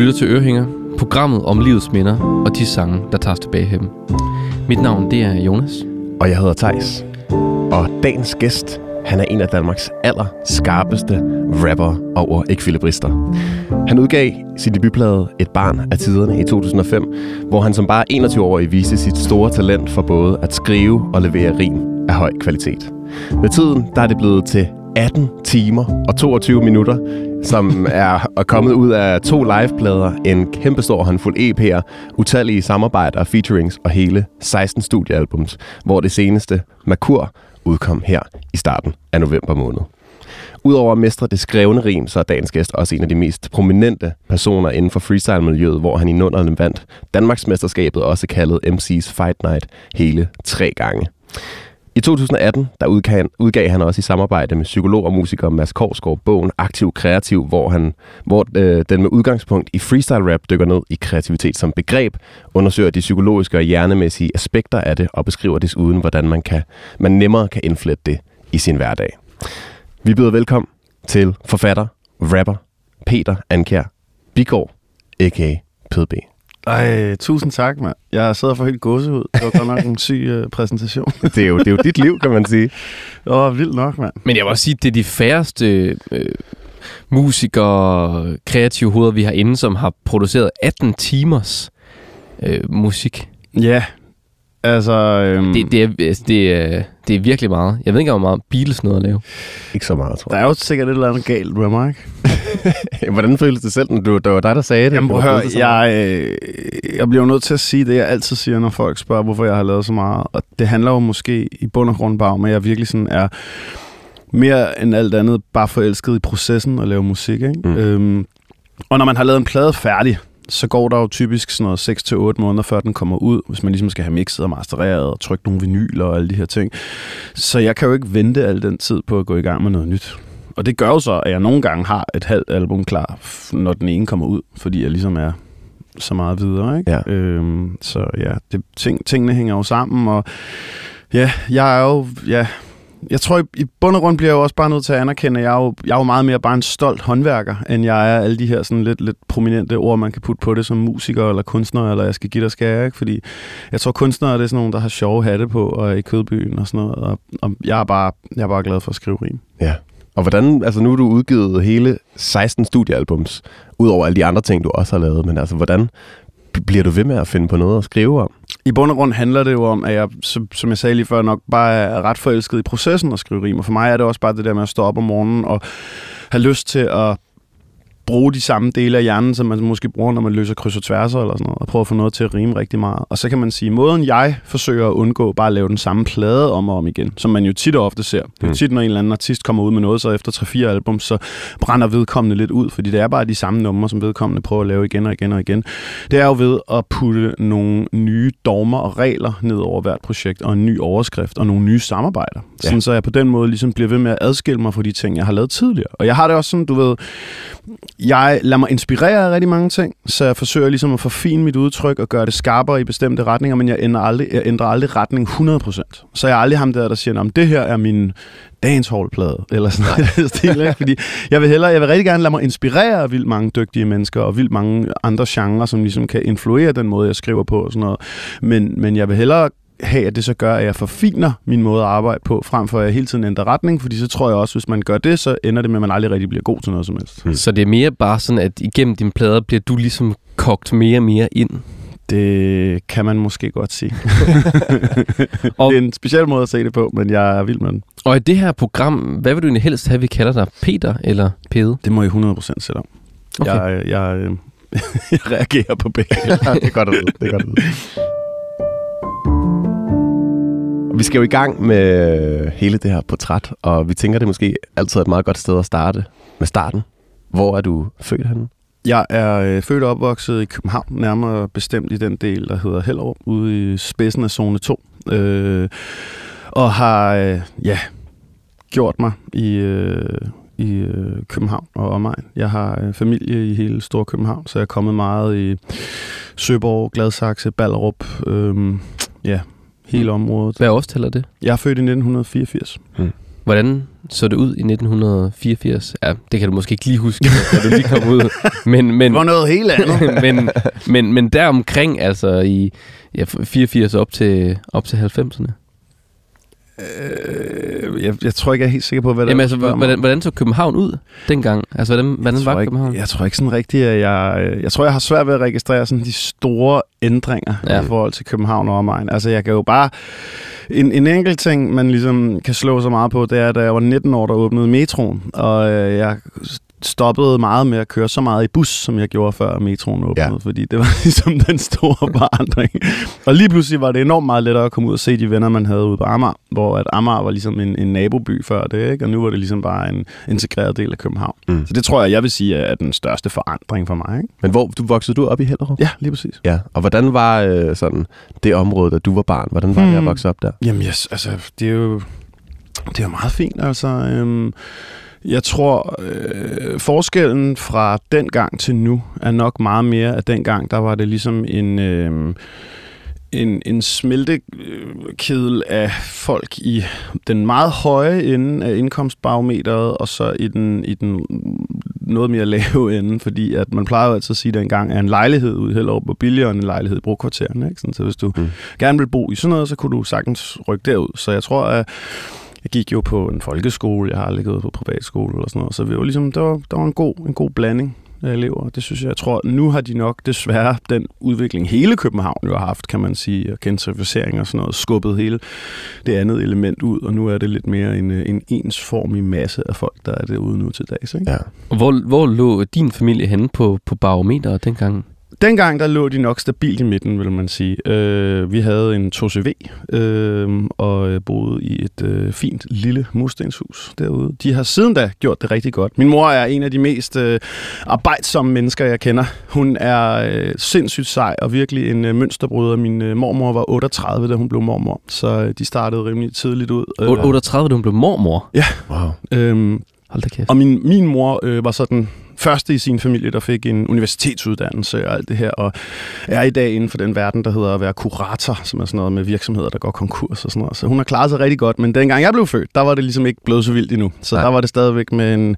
lytter til Ørehænger, programmet om livets minder og de sange, der tager os tilbage hjem. Mit navn det er Jonas. Og jeg hedder Tejs. Og dagens gæst, han er en af Danmarks aller skarpeste rapper over ekvilibrister. Han udgav sin debutplade Et barn af tiderne i 2005, hvor han som bare 21-årig viste sit store talent for både at skrive og levere rim af høj kvalitet. Med tiden der er det blevet til 18 timer og 22 minutter, som er kommet ud af to liveplader, en kæmpestor håndfuld EP'er, utallige samarbejder, featurings og hele 16 studiealbums, hvor det seneste, Makur, udkom her i starten af november måned. Udover at mestre det skrevne rim, så er dagens gæst også en af de mest prominente personer inden for freestyle-miljøet, hvor han i nullerne vandt Danmarksmesterskabet, også kaldet MC's Fight Night, hele tre gange. I 2018 der udgav, han, udgav han også i samarbejde med psykolog og musiker Mads Korsgaard bogen Aktiv Kreativ, hvor, han, hvor øh, den med udgangspunkt i freestyle rap dykker ned i kreativitet som begreb, undersøger de psykologiske og hjernemæssige aspekter af det og beskriver desuden, hvordan man, kan, man nemmere kan indflette det i sin hverdag. Vi byder velkommen til forfatter, rapper, Peter Ankjær Bigård, a.k.a. PDB. Ej, tusind tak, mand. Jeg sidder for helt gåsehud. Det var godt nok en syg uh, præsentation. det, er jo, det er jo dit liv, kan man sige. Det var vildt nok, mand. Men jeg vil også sige, at det er de færreste øh, musikere, kreative hoveder, vi har inde, som har produceret 18 timers øh, musik. Ja, altså... Øhm, det, det, er, altså, det, er, det er virkelig meget. Jeg ved ikke, hvor meget Beatles noget at lave. Ikke så meget, tror jeg. Der er jo sikkert et eller andet galt med mig, ikke? Hvordan føles det selv, når du, det var dig, der sagde det? Jamen, prøv høre, jeg, øh, jeg bliver jo nødt til at sige det, jeg altid siger, når folk spørger, hvorfor jeg har lavet så meget. Og det handler jo måske i bund og grund bare om, at jeg virkelig sådan er mere end alt andet bare forelsket i processen at lave musik. Ikke? Mm. Øhm, og når man har lavet en plade færdig, så går der jo typisk sådan noget 6-8 måneder, før den kommer ud, hvis man ligesom skal have mixet og mastereret og trykt nogle vinyler og alle de her ting. Så jeg kan jo ikke vente al den tid på at gå i gang med noget nyt. Og det gør jo så, at jeg nogle gange har et halvt album klar, når den ene kommer ud, fordi jeg ligesom er så meget videre. Ikke? Ja. Øhm, så ja, det, ting, tingene hænger jo sammen, og ja, jeg er jo, ja, jeg tror, i bund og grund bliver jeg jo også bare nødt til at anerkende, at jeg er, jo, jeg er jo meget mere bare en stolt håndværker, end jeg er alle de her sådan lidt, lidt prominente ord, man kan putte på det som musiker eller kunstner, eller jeg skal give dig skære, ikke? Fordi jeg tror, kunstnere det er sådan nogle, der har sjove hatte på og i kødbyen og sådan noget, og, og jeg, er bare, jeg er bare glad for at skrive rim. Ja. Og hvordan, altså nu har du udgivet hele 16 studiealbums, udover alle de andre ting, du også har lavet, men altså hvordan bliver du ved med at finde på noget at skrive om? I bund og grund handler det jo om, at jeg, som jeg sagde lige før, nok bare er ret forelsket i processen at skrive rim. Og for mig er det også bare det der med at stå op om morgenen og have lyst til at bruge de samme dele af hjernen, som man måske bruger, når man løser kryds og tværser eller sådan noget, og prøve at få noget til at rime rigtig meget. Og så kan man sige, måden jeg forsøger at undgå bare at lave den samme plade om og om igen, som man jo tit og ofte ser. Det er mm. tit, når en eller anden artist kommer ud med noget, så efter 3-4 album, så brænder vedkommende lidt ud, fordi det er bare de samme numre, som vedkommende prøver at lave igen og igen og igen. Det er jo ved at putte nogle nye dogmer og regler ned over hvert projekt, og en ny overskrift og nogle nye samarbejder. Ja. Sådan så jeg på den måde ligesom bliver ved med at adskille mig fra de ting, jeg har lavet tidligere. Og jeg har det også sådan, du ved, jeg lader mig inspirere af rigtig mange ting, så jeg forsøger ligesom at forfine mit udtryk og gøre det skarpere i bestemte retninger, men jeg ændrer aldrig, jeg ændrer aldrig retning 100%. Så jeg er aldrig ham der, der siger, at det her er min dancehall-plade, eller sådan noget stil, ikke? Fordi jeg vil, hellere, jeg vil rigtig gerne lade mig inspirere af vildt mange dygtige mennesker, og vildt mange andre genrer, som ligesom kan influere den måde, jeg skriver på og sådan noget. Men, men jeg vil hellere have, at det så gør, at jeg forfiner min måde at arbejde på, frem for at jeg hele tiden ændrer retning, fordi så tror jeg også, hvis man gør det, så ender det med, at man aldrig rigtig bliver god til noget som helst. Hmm. Så det er mere bare sådan, at igennem dine plader bliver du ligesom kogt mere og mere ind? Det kan man måske godt sige. og, det er en speciel måde at se det på, men jeg er vild med den. Og i det her program, hvad vil du egentlig helst have, vi kalder dig? Peter eller Pede? Det må jeg 100% sætte om. Okay. Jeg, jeg, jeg reagerer på begge. det er godt at vide. Det er godt at vide. Vi skal jo i gang med hele det her portræt, og vi tænker, det er måske altid et meget godt sted at starte med starten. Hvor er du født henne? Jeg er øh, født og opvokset i København, nærmere bestemt i den del, der hedder Hellerup, ude i spidsen af zone 2. Øh, og har øh, ja, gjort mig i, øh, i øh, København og omegn. Jeg har øh, familie i hele Stor København, så jeg er kommet meget i Søborg, Gladsaxe, Ballerup, øh, ja, hele området. Hvad årstal er det? Jeg er født i 1984. Hmm. Hvordan så det ud i 1984? Ja, det kan du måske ikke lige huske, da du lige kom ud. Men, men, Det var noget helt andet. men, men, men deromkring, altså i ja, 84 op til, op til 90'erne. Øh, jeg, jeg tror ikke, jeg er helt sikker på, hvad det Jamen altså, hvordan, hvordan så København ud dengang? Altså, hvordan, hvordan var tror København? Ikke, jeg tror ikke sådan rigtigt, at jeg... øh, Jeg tror, jeg har svært ved at registrere sådan de store ændringer Ja. i forhold til København og omegn. Altså, jeg kan jo bare... En, en enkelt ting, man ligesom kan slå så meget på, det er, da jeg var 19 år, der åbnede metroen, og øh, jeg stoppede meget med at køre så meget i bus, som jeg gjorde før metroen åbnede, Ja. fordi det var ligesom den store forandring. og lige pludselig var det enormt meget lettere at komme ud og se de venner, man havde ude på Amager, hvor at Amager var ligesom en, en naboby før det, ikke? og nu var det ligesom bare en integreret del af København. Mm. Så det tror jeg, jeg vil sige, er den største forandring for mig. Ikke? Men hvor du voksede du op i Hellerup? Ja, lige præcis. Ja, og hvordan var øh, sådan det område, da du var barn? Hvordan var det at Hmm. vokse op der? Jamen, yes, altså, det er jo, det er jo meget fint. Altså, øhm, jeg tror, øh, forskellen fra den gang til nu er nok meget mere, at dengang, der var det ligesom en... Øh, en, en smeltekedel af folk i den meget høje ende af indkomstbarometeret, og så i den, i den noget mere lave ende, fordi at man plejer jo altid at sige, at engang er en lejlighed ud i Hellerup var billigere end en lejlighed i brokvartererne. Ikke? Sådan, så hvis du mm. gerne vil bo i sådan noget, så kunne du sagtens rykke derud. Så jeg tror, at jeg gik jo på en folkeskole, jeg har aldrig gået på privatskole eller sådan noget, så vi var ligesom, der var, der var en, god, en god blanding af elever. Det synes jeg, jeg tror, nu har de nok desværre den udvikling, hele København jo har haft, kan man sige, og gentrificering og sådan noget, skubbet hele det andet element ud, og nu er det lidt mere en, en ensformig masse af folk, der er derude nu til dags. Ikke? Ja. Og Hvor, hvor lå din familie henne på, på barometeret dengang? Dengang der lå de nok stabilt i midten, vil man sige. Øh, vi havde en 2CV øh, og øh, boede i et øh, fint lille murstenshus derude. De har siden da gjort det rigtig godt. Min mor er en af de mest øh, arbejdsomme mennesker, jeg kender. Hun er øh, sindssygt sej og virkelig en øh, mønsterbryder. Min øh, mormor var 38, da hun blev mormor, så øh, de startede rimelig tidligt ud. Øh. 38, da hun blev mormor. Wow. Øh, Hold da kæft. og min, min mor øh, var så den første i sin familie, der fik en universitetsuddannelse og alt det her, og er i dag inden for den verden, der hedder at være kurator, som er sådan noget med virksomheder, der går konkurs og sådan noget. Så hun har klaret sig rigtig godt, men dengang jeg blev født, der var det ligesom ikke blevet så vildt endnu. Så Nej. Der var det stadigvæk med en,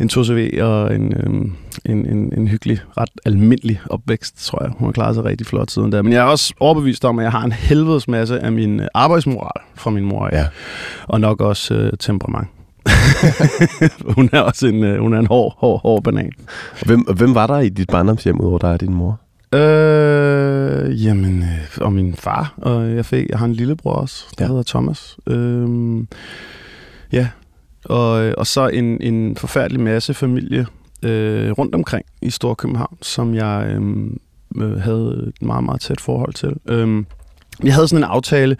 en 2CV og en, øhm, en, en, en hyggelig, ret almindelig opvækst, tror jeg. Hun har klaret sig rigtig flot siden der. Men jeg er også overbevist om, at jeg har en helvedes masse af min øh, arbejdsmoral fra min mor, Ja. og nok også øh, temperament. hun er også en, øh, hun er en hård, hård, hård banan. Og Hvem, og hvem var der i dit barndomshjem, udover dig og din mor? Øh, jamen, øh, og min far, og jeg, fik, jeg har en lillebror også, der Ja. hedder Thomas. Øh, ja, og, øh, og så en, en forfærdelig masse familie øh, rundt omkring i Storkøbenhavn, som jeg øh, øh, havde et meget, meget tæt forhold til. Øh, vi havde sådan en aftale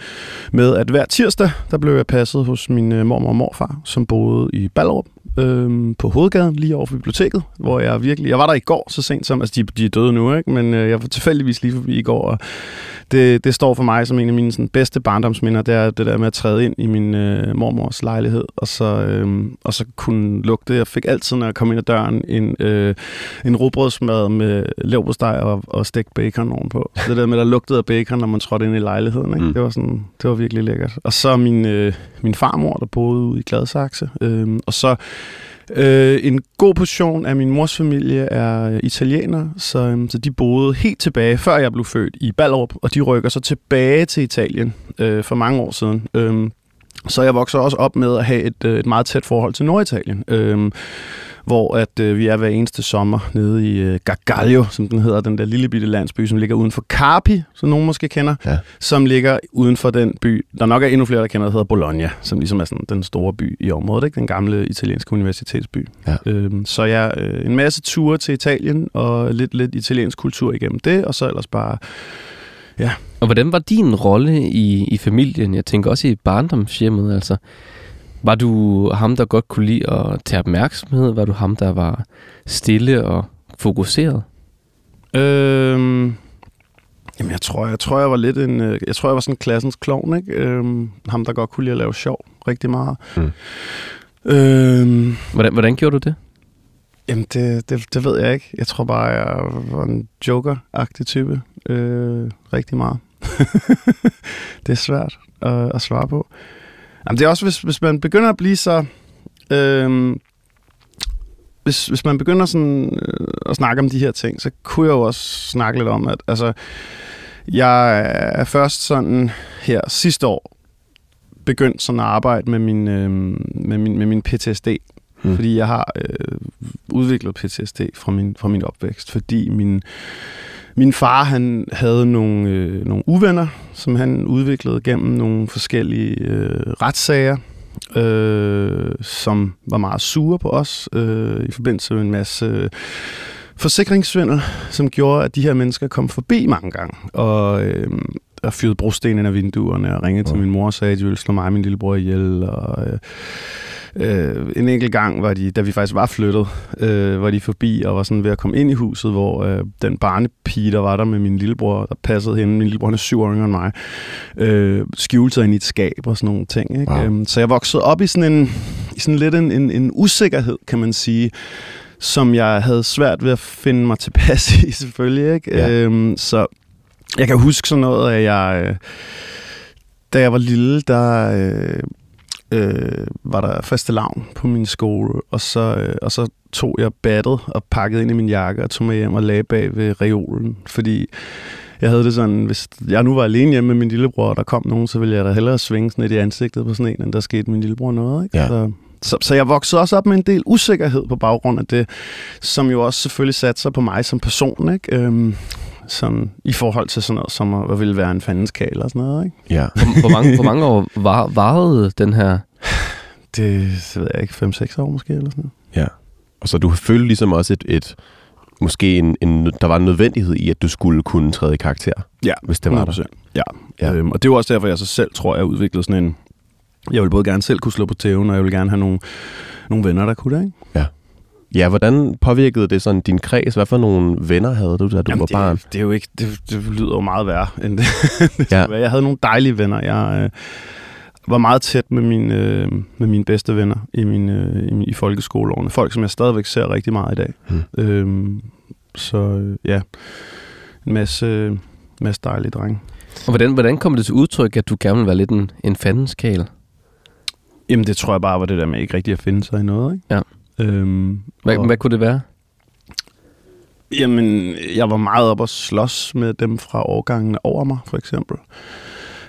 med, at hver tirsdag, der blev jeg passet hos min øh, mormor og morfar, som boede i Ballerup øhm, på Hovedgaden, lige over for biblioteket, hvor jeg virkelig... Jeg var der i går så sent som... Altså, de, de er døde nu, ikke? Men øh, jeg var tilfældigvis lige forbi i går, og det, det står for mig som en af mine sådan, bedste barndomsminder, det er det der med at træde ind i min øh, mormors lejlighed, og så, øh, og så kunne lugte. Jeg fik altid, når jeg kom ind ad døren, en, øh, en rugbrødsmad med leverpostej og, og stegt bacon ovenpå. Det der med, der lugtede af bacon, når man trådte ind i lejligheden, ikke? Mm. Det, var sådan, det var virkelig lækkert. Og så min, øh, min farmor, der boede ude i Gladsaxe, øh, og så Øh, en god portion af min mors familie er øh, italiener, så, øh, så de boede helt tilbage, før jeg blev født, i Ballerup, og de rykker så tilbage til Italien øh, for mange år siden. Øh, så jeg vokser også op med at have et, øh, et meget tæt forhold til Norditalien, øh, hvor at øh, vi er hver eneste sommer nede i øh, Gargallo, som den hedder, den der lille bitte landsby, som ligger uden for Carpi, som nogen måske kender, Ja. som ligger uden for den by, der nok er endnu flere, der kender, der hedder Bologna, som ligesom er sådan den store by i området, ikke? den gamle italienske universitetsby. Ja. Øhm, så jeg øh, en masse ture til Italien, og lidt, lidt italiensk kultur igennem det, og så ellers bare Og hvordan var din rolle i, i familien? Jeg tænker også i barndomshjemmet, altså. Var du ham, der godt kunne lide at tage opmærksomhed? Var du ham, der var stille og fokuseret? Øhm, jamen, jeg tror, jeg tror, jeg var lidt en... øh, Jeg tror, jeg var sådan klassens klovn, ikke? Øhm, ham, der godt kunne lide at lave sjov rigtig meget. Mm. Øhm, Hvordan, hvordan gjorde du det? jamen, det, det, det ved jeg ikke. Jeg tror bare, jeg var en joker-agtig type. Øh, rigtig meget. det er svært at, at svare på. Jamen, det er også, hvis, hvis man begynder at blive så... Øh, hvis, hvis man begynder sådan, øh, at snakke om de her ting, så kunne jeg jo også snakke lidt om, at altså, jeg er først sådan her sidste år begyndt sådan at arbejde med min, øh, med min, med min PTSD. Mm. Fordi jeg har øh, udviklet PTSD fra min, fra min opvækst. Fordi min, min far han havde nogle, øh, nogle uvenner, som han udviklede gennem nogle forskellige øh, retssager, øh, som var meget sure på os øh, i forbindelse med en masse... Øh, forsikringssvindel, som gjorde, at de her mennesker kom forbi mange gange, og, øh, og fyrede brosten ind af vinduerne, og ringede ja. til min mor og sagde, at de ville slå mig og min lillebror ihjel, og... Øh, Øh, en enkelt gang, var de, da vi faktisk var flyttet, øh, var de forbi og var sådan ved at komme ind i huset, hvor øh, den barnepige, der var der med min lillebror, der passede hende, min lillebror han er syv år yngre end mig, øh, skjulte sig ind i et skab og sådan nogle ting. Ikke? Wow. Øhm, så jeg voksede op i sådan en, i sådan lidt en, en, en usikkerhed, kan man sige, som jeg havde svært ved at finde mig tilpas i, selvfølgelig. Ikke? Ja. Øhm, så jeg kan huske sådan noget, at jeg, øh, da jeg var lille, der øh, øh, var der faste lavn på min skole, og så, øh, og så tog jeg battet og pakkede ind i min jakke og tog med hjem og lagde bag ved reolen, fordi jeg havde det sådan, hvis jeg nu var alene hjemme med min lillebror, og der kom nogen, så ville jeg da hellere svinge sådan lidt i ansigtet på sådan en, end der skete min lillebror noget. Ikke? Ja. Så, så, så jeg voksede også op med en del usikkerhed på baggrund af det, som jo også selvfølgelig satte sig på mig som person. Ikke? Øhm, sådan, i forhold til sådan noget, som at ville være en fandenskal og sådan noget. Ikke? Ja. Hvor, hvor, mange, hvor mange år var, varede den her? Det, det ved jeg ikke, 5-6 år måske, eller sådan noget. Ja. Og så du følte ligesom også et, et måske en, en, der var en nødvendighed i, at du skulle kunne træde i karakter. Ja, hvis det var 100%. der. Ja, ja. Øhm, og det jo også derfor, jeg så selv tror, jeg udviklede sådan en... Jeg vil både gerne selv kunne slå på tæven, og jeg vil gerne have nogle, nogle venner, der kunne det, ikke? Ja. Ja, hvordan påvirkede det sådan din kreds? Hvad for nogle venner havde du, da du Jamen, var det, barn? Det, er jo ikke, det, det lyder jo meget værre, end det, det ja. Jeg havde nogle dejlige venner. Jeg øh, var meget tæt med, min, øh, med mine bedste venner i, min, øh, i, i folkeskoleårene. Folk, som jeg stadigvæk ser rigtig meget i dag. Hmm. Øhm, så øh, ja, en masse, øh, masse dejlige drenge. Og hvordan, hvordan kom det til udtryk, at du gerne ville være lidt en, en fandenskal? Jamen, det tror jeg bare var det der med ikke rigtig at finde sig i noget, ikke? Ja. Øhm, hvad, og, hvad kunne det være? Jamen, jeg var meget op og slås med dem fra årgangene over mig, for eksempel.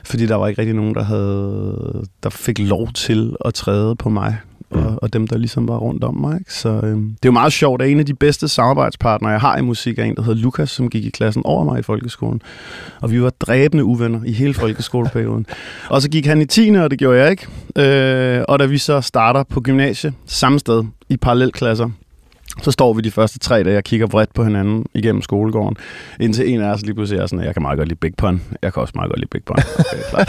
Fordi der var ikke rigtig nogen, der, havde, der fik lov til at træde på mig, mm. og, og dem, der ligesom var rundt om mig. Ikke? Så øhm, det er jo meget sjovt, at en af de bedste samarbejdspartnere, jeg har i musik, er en, der hedder Lukas, som gik i klassen over mig i folkeskolen. Og vi var dræbende uvenner i hele folkeskoleperioden. og så gik han i 10. og det gjorde jeg ikke. Øh, og da vi så starter på gymnasie, samme sted, i parallelklasser, så står vi de første tre dage og kigger vredt på hinanden igennem skolegården, indtil en af os lige pludselig er sådan, jeg kan meget godt lide Big Pun. Jeg kan også meget godt lide Big Pun. Okay,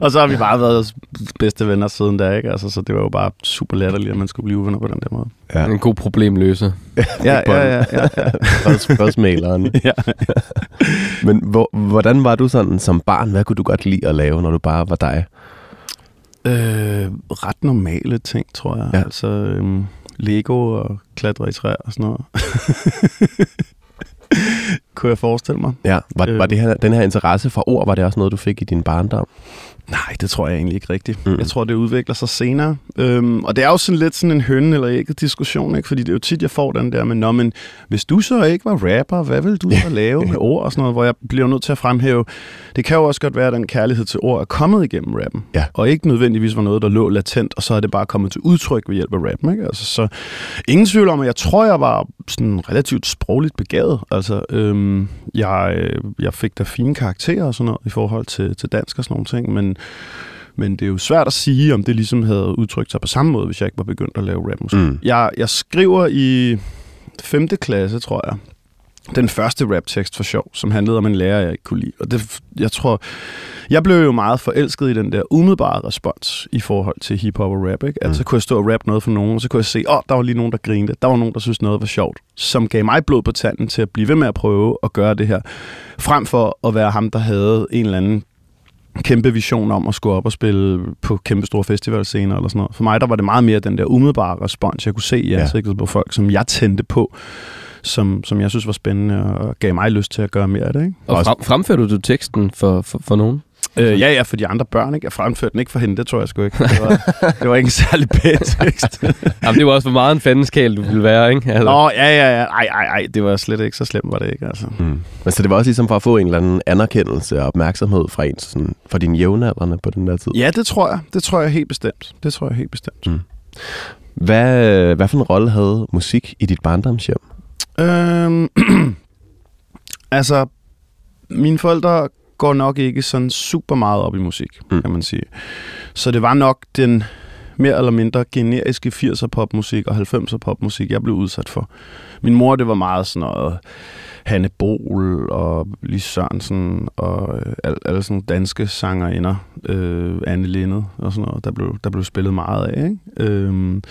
og så har vi bare været bedste venner siden da, ikke? Altså, så det var jo bare super latterligt, at man skulle blive venner på den der måde. Ja. En god problemløser. ja, ja, ja, ja, ja. Spørgsmåleren. ja. Men hvor, hvordan var du sådan som barn? Hvad kunne du godt lide at lave, når du bare var dig? Øh, ret normale ting, tror jeg. Ja. Altså, øhm, Lego og klatre i træer og sådan noget. Kunne jeg forestille mig. Ja, var, var det her, den her interesse for ord, var det også noget, du fik i din barndom? Nej, det tror jeg egentlig ikke rigtigt. Mm. Jeg tror, det udvikler sig senere. Øhm, og det er jo sådan lidt sådan en høn eller ikke diskussion, ikke? fordi det er jo tit, jeg får den der med, Nå, men hvis du så ikke var rapper, hvad vil du så lave med ord og sådan noget, hvor jeg bliver nødt til at fremhæve, det kan jo også godt være, at den kærlighed til ord er kommet igennem rappen, ja. og ikke nødvendigvis var noget, der lå latent, og så er det bare kommet til udtryk ved hjælp af rappen. Ikke? Altså, så ingen tvivl om, at jeg tror, jeg var sådan relativt sprogligt begavet. Altså, øhm, jeg, jeg fik da fine karakterer og sådan noget i forhold til, til dansk og sådan nogle ting, men men det er jo svært at sige, om det ligesom havde udtrykt sig på samme måde, hvis jeg ikke var begyndt at lave rapmusik. Mm. Jeg, jeg skriver i 5. klasse, tror jeg, den første raptekst for sjov, som handlede om en lærer, jeg ikke kunne lide. Og det, jeg tror, jeg blev jo meget forelsket i den der umiddelbare respons i forhold til hiphop og rap. Ikke? Altså, mm. kunne jeg stå og rap noget for nogen, og så kunne jeg se, åh, oh, der var lige nogen, der grinede. Der var nogen, der synes noget var sjovt. Som gav mig blod på tanden til at blive ved med at prøve at gøre det her. Frem for at være ham, der havde en eller anden kæmpe vision om at skulle op og spille på kæmpe store festivalscener eller sådan noget. For mig der var det meget mere den der umiddelbare respons, jeg kunne se i ansigtet ja. på folk, som jeg tændte på, som, som jeg synes var spændende og gav mig lyst til at gøre mere af det. Ikke? Og frem, fremførte du teksten for, for, for nogen? Øh, ja, ja, for de andre børn, ikke? Jeg fremførte den ikke for hende, det tror jeg sgu ikke. Det var, det var ikke en særlig pæn tekst. Jamen, det var også for meget en fandenskal, du ville være, ikke? Altså. Nå, ja, ja, ja. Ej, ej, ej, det var slet ikke så slemt, var det ikke, altså. Mm. Men så det var også ligesom for at få en eller anden anerkendelse og opmærksomhed fra en, sådan, fra dine jævnaldrende på den der tid. Ja, det tror jeg. Det tror jeg helt bestemt. Det tror jeg helt bestemt. Mm. Hvad, hvad for en rolle havde musik i dit barndomshjem? Øhm, altså, mine forældre går nok ikke sådan super meget op i musik, mm. kan man sige. Så det var nok den mere eller mindre generiske 80'er popmusik og 90'er popmusik, jeg blev udsat for. Min mor, det var meget sådan noget Hanne Bol og Lis Sørensen og øh, alle, alle sådan danske sangerinder, øh, Anne Lindet og sådan noget, der blev, der blev spillet meget af. Ikke? Øh,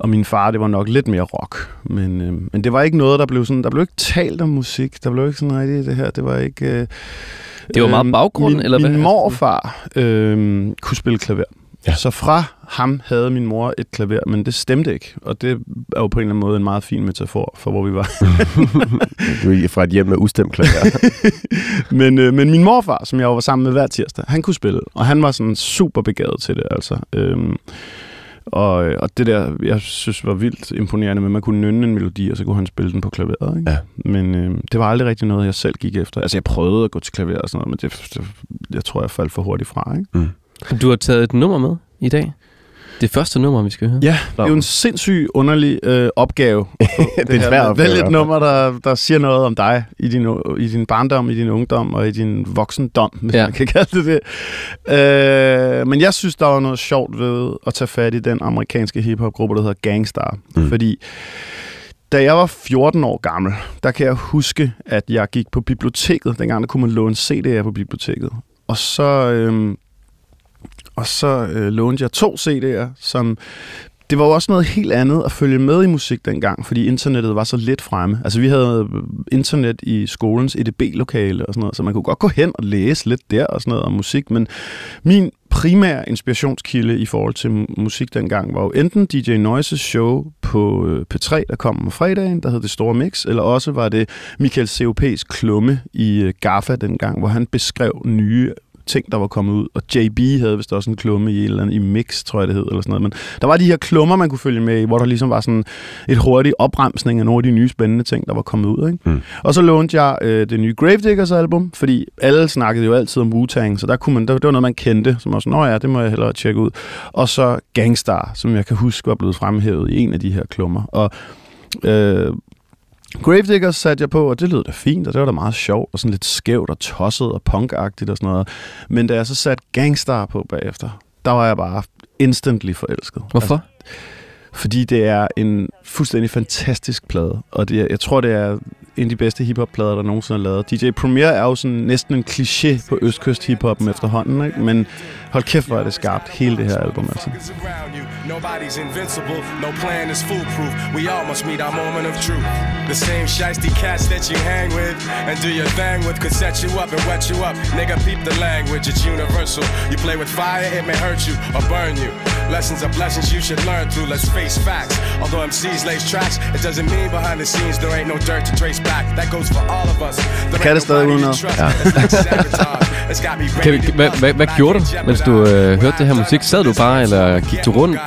og min far, det var nok lidt mere rock. Men, øh, men det var ikke noget, der blev sådan... Der blev ikke talt om musik. Der blev ikke sådan rigtig det her. Det var ikke... Øh, det var meget øh, baggrund, min, eller hvad? Min morfar øh, kunne spille klaver. Ja. Så fra ham havde min mor et klaver, men det stemte ikke. Og det er jo på en eller anden måde en meget fin metafor for, hvor vi var. du er fra et hjem med ustemt klaver. men, øh, men min morfar, som jeg var sammen med hver tirsdag, han kunne spille. Og han var sådan super begavet til det, altså. Øhm, og, og det der, jeg synes var vildt imponerende, men man kunne nynne en melodi, og så kunne han spille den på klaveret. Ikke? Ja. Men øh, det var aldrig rigtig noget, jeg selv gik efter. Altså, jeg prøvede at gå til klaver og sådan noget, men det, det, jeg tror, jeg faldt for hurtigt fra. Ikke? Mm. Du har taget et nummer med i dag. Det første nummer, vi skal høre. Ja, det er jo en sindssygt underlig øh, opgave. det er en svær opgave. Vælg et nummer, der, der siger noget om dig i din, i din barndom, i din ungdom og i din voksendom, hvis ja. man kan kalde det det. Øh, men jeg synes, der var noget sjovt ved at tage fat i den amerikanske hiphop-gruppe, der hedder Gangstar. Mm. Fordi da jeg var 14 år gammel, der kan jeg huske, at jeg gik på biblioteket. Dengang der kunne man låne CD'er på biblioteket. Og så... Øh, og så øh, lånte jeg to CD'er, som det var jo også noget helt andet at følge med i musik dengang, fordi internettet var så lidt fremme. Altså vi havde øh, internet i skolens EDB-lokale og sådan noget, så man kunne godt gå hen og læse lidt der og sådan noget om musik, men min primære inspirationskilde i forhold til musik dengang var jo enten DJ Noises show på øh, P3, der kom om fredagen, der hed Det Store Mix, eller også var det Michael C.O.P.'s klumme i øh, GAFA dengang, hvor han beskrev nye ting, der var kommet ud. Og JB havde vist også en klumme i, eller andet, i Mix, tror jeg det hed, eller sådan noget. Men der var de her klummer, man kunne følge med i, hvor der ligesom var sådan et hurtigt opremsning af nogle af de nye spændende ting, der var kommet ud. Ikke? Mm. Og så lånte jeg øh, det nye Gravediggers album, fordi alle snakkede jo altid om Wu-Tang, så der kunne man, der, det var noget, man kendte, som var sådan, nå ja, det må jeg hellere tjekke ud. Og så Gangstar, som jeg kan huske var blevet fremhævet i en af de her klummer. Og øh, Gravediggers satte jeg på, og det lød da fint, og det var da meget sjovt, og sådan lidt skævt og tosset og punkagtigt og sådan noget. Men da jeg så satte Gangstar på bagefter, der var jeg bare instantly forelsket. Hvorfor? Altså, fordi det er en fuldstændig fantastisk plade, og det, jeg tror, det er en af de bedste hiphop-plader, der nogensinde er lavet. DJ Premier er jo sådan næsten en kliché på østkyst hiphoppen efterhånden, ikke? men hold kæft, hvor er det skarpt, hele det her album. Altså. Nobody's invincible, no plan is foolproof. We all must meet our moment of truth. The same shiesty cats that you hang with and do your thing with could set you up and wet you up. Nigga, peep the language, it's universal. You play with fire, it may hurt you or burn you. Lessons are blessings you should learn through, let's face facts. Although MCs lace tracks, it doesn't mean behind the scenes there ain't no dirt to trace back. That goes for all of us. There kan det stadig uden noget. Ja. kan vi, hvad, hvad, hvad gjorde du, mens du øh, hørte det her musik? Sad du bare, eller gik du rundt?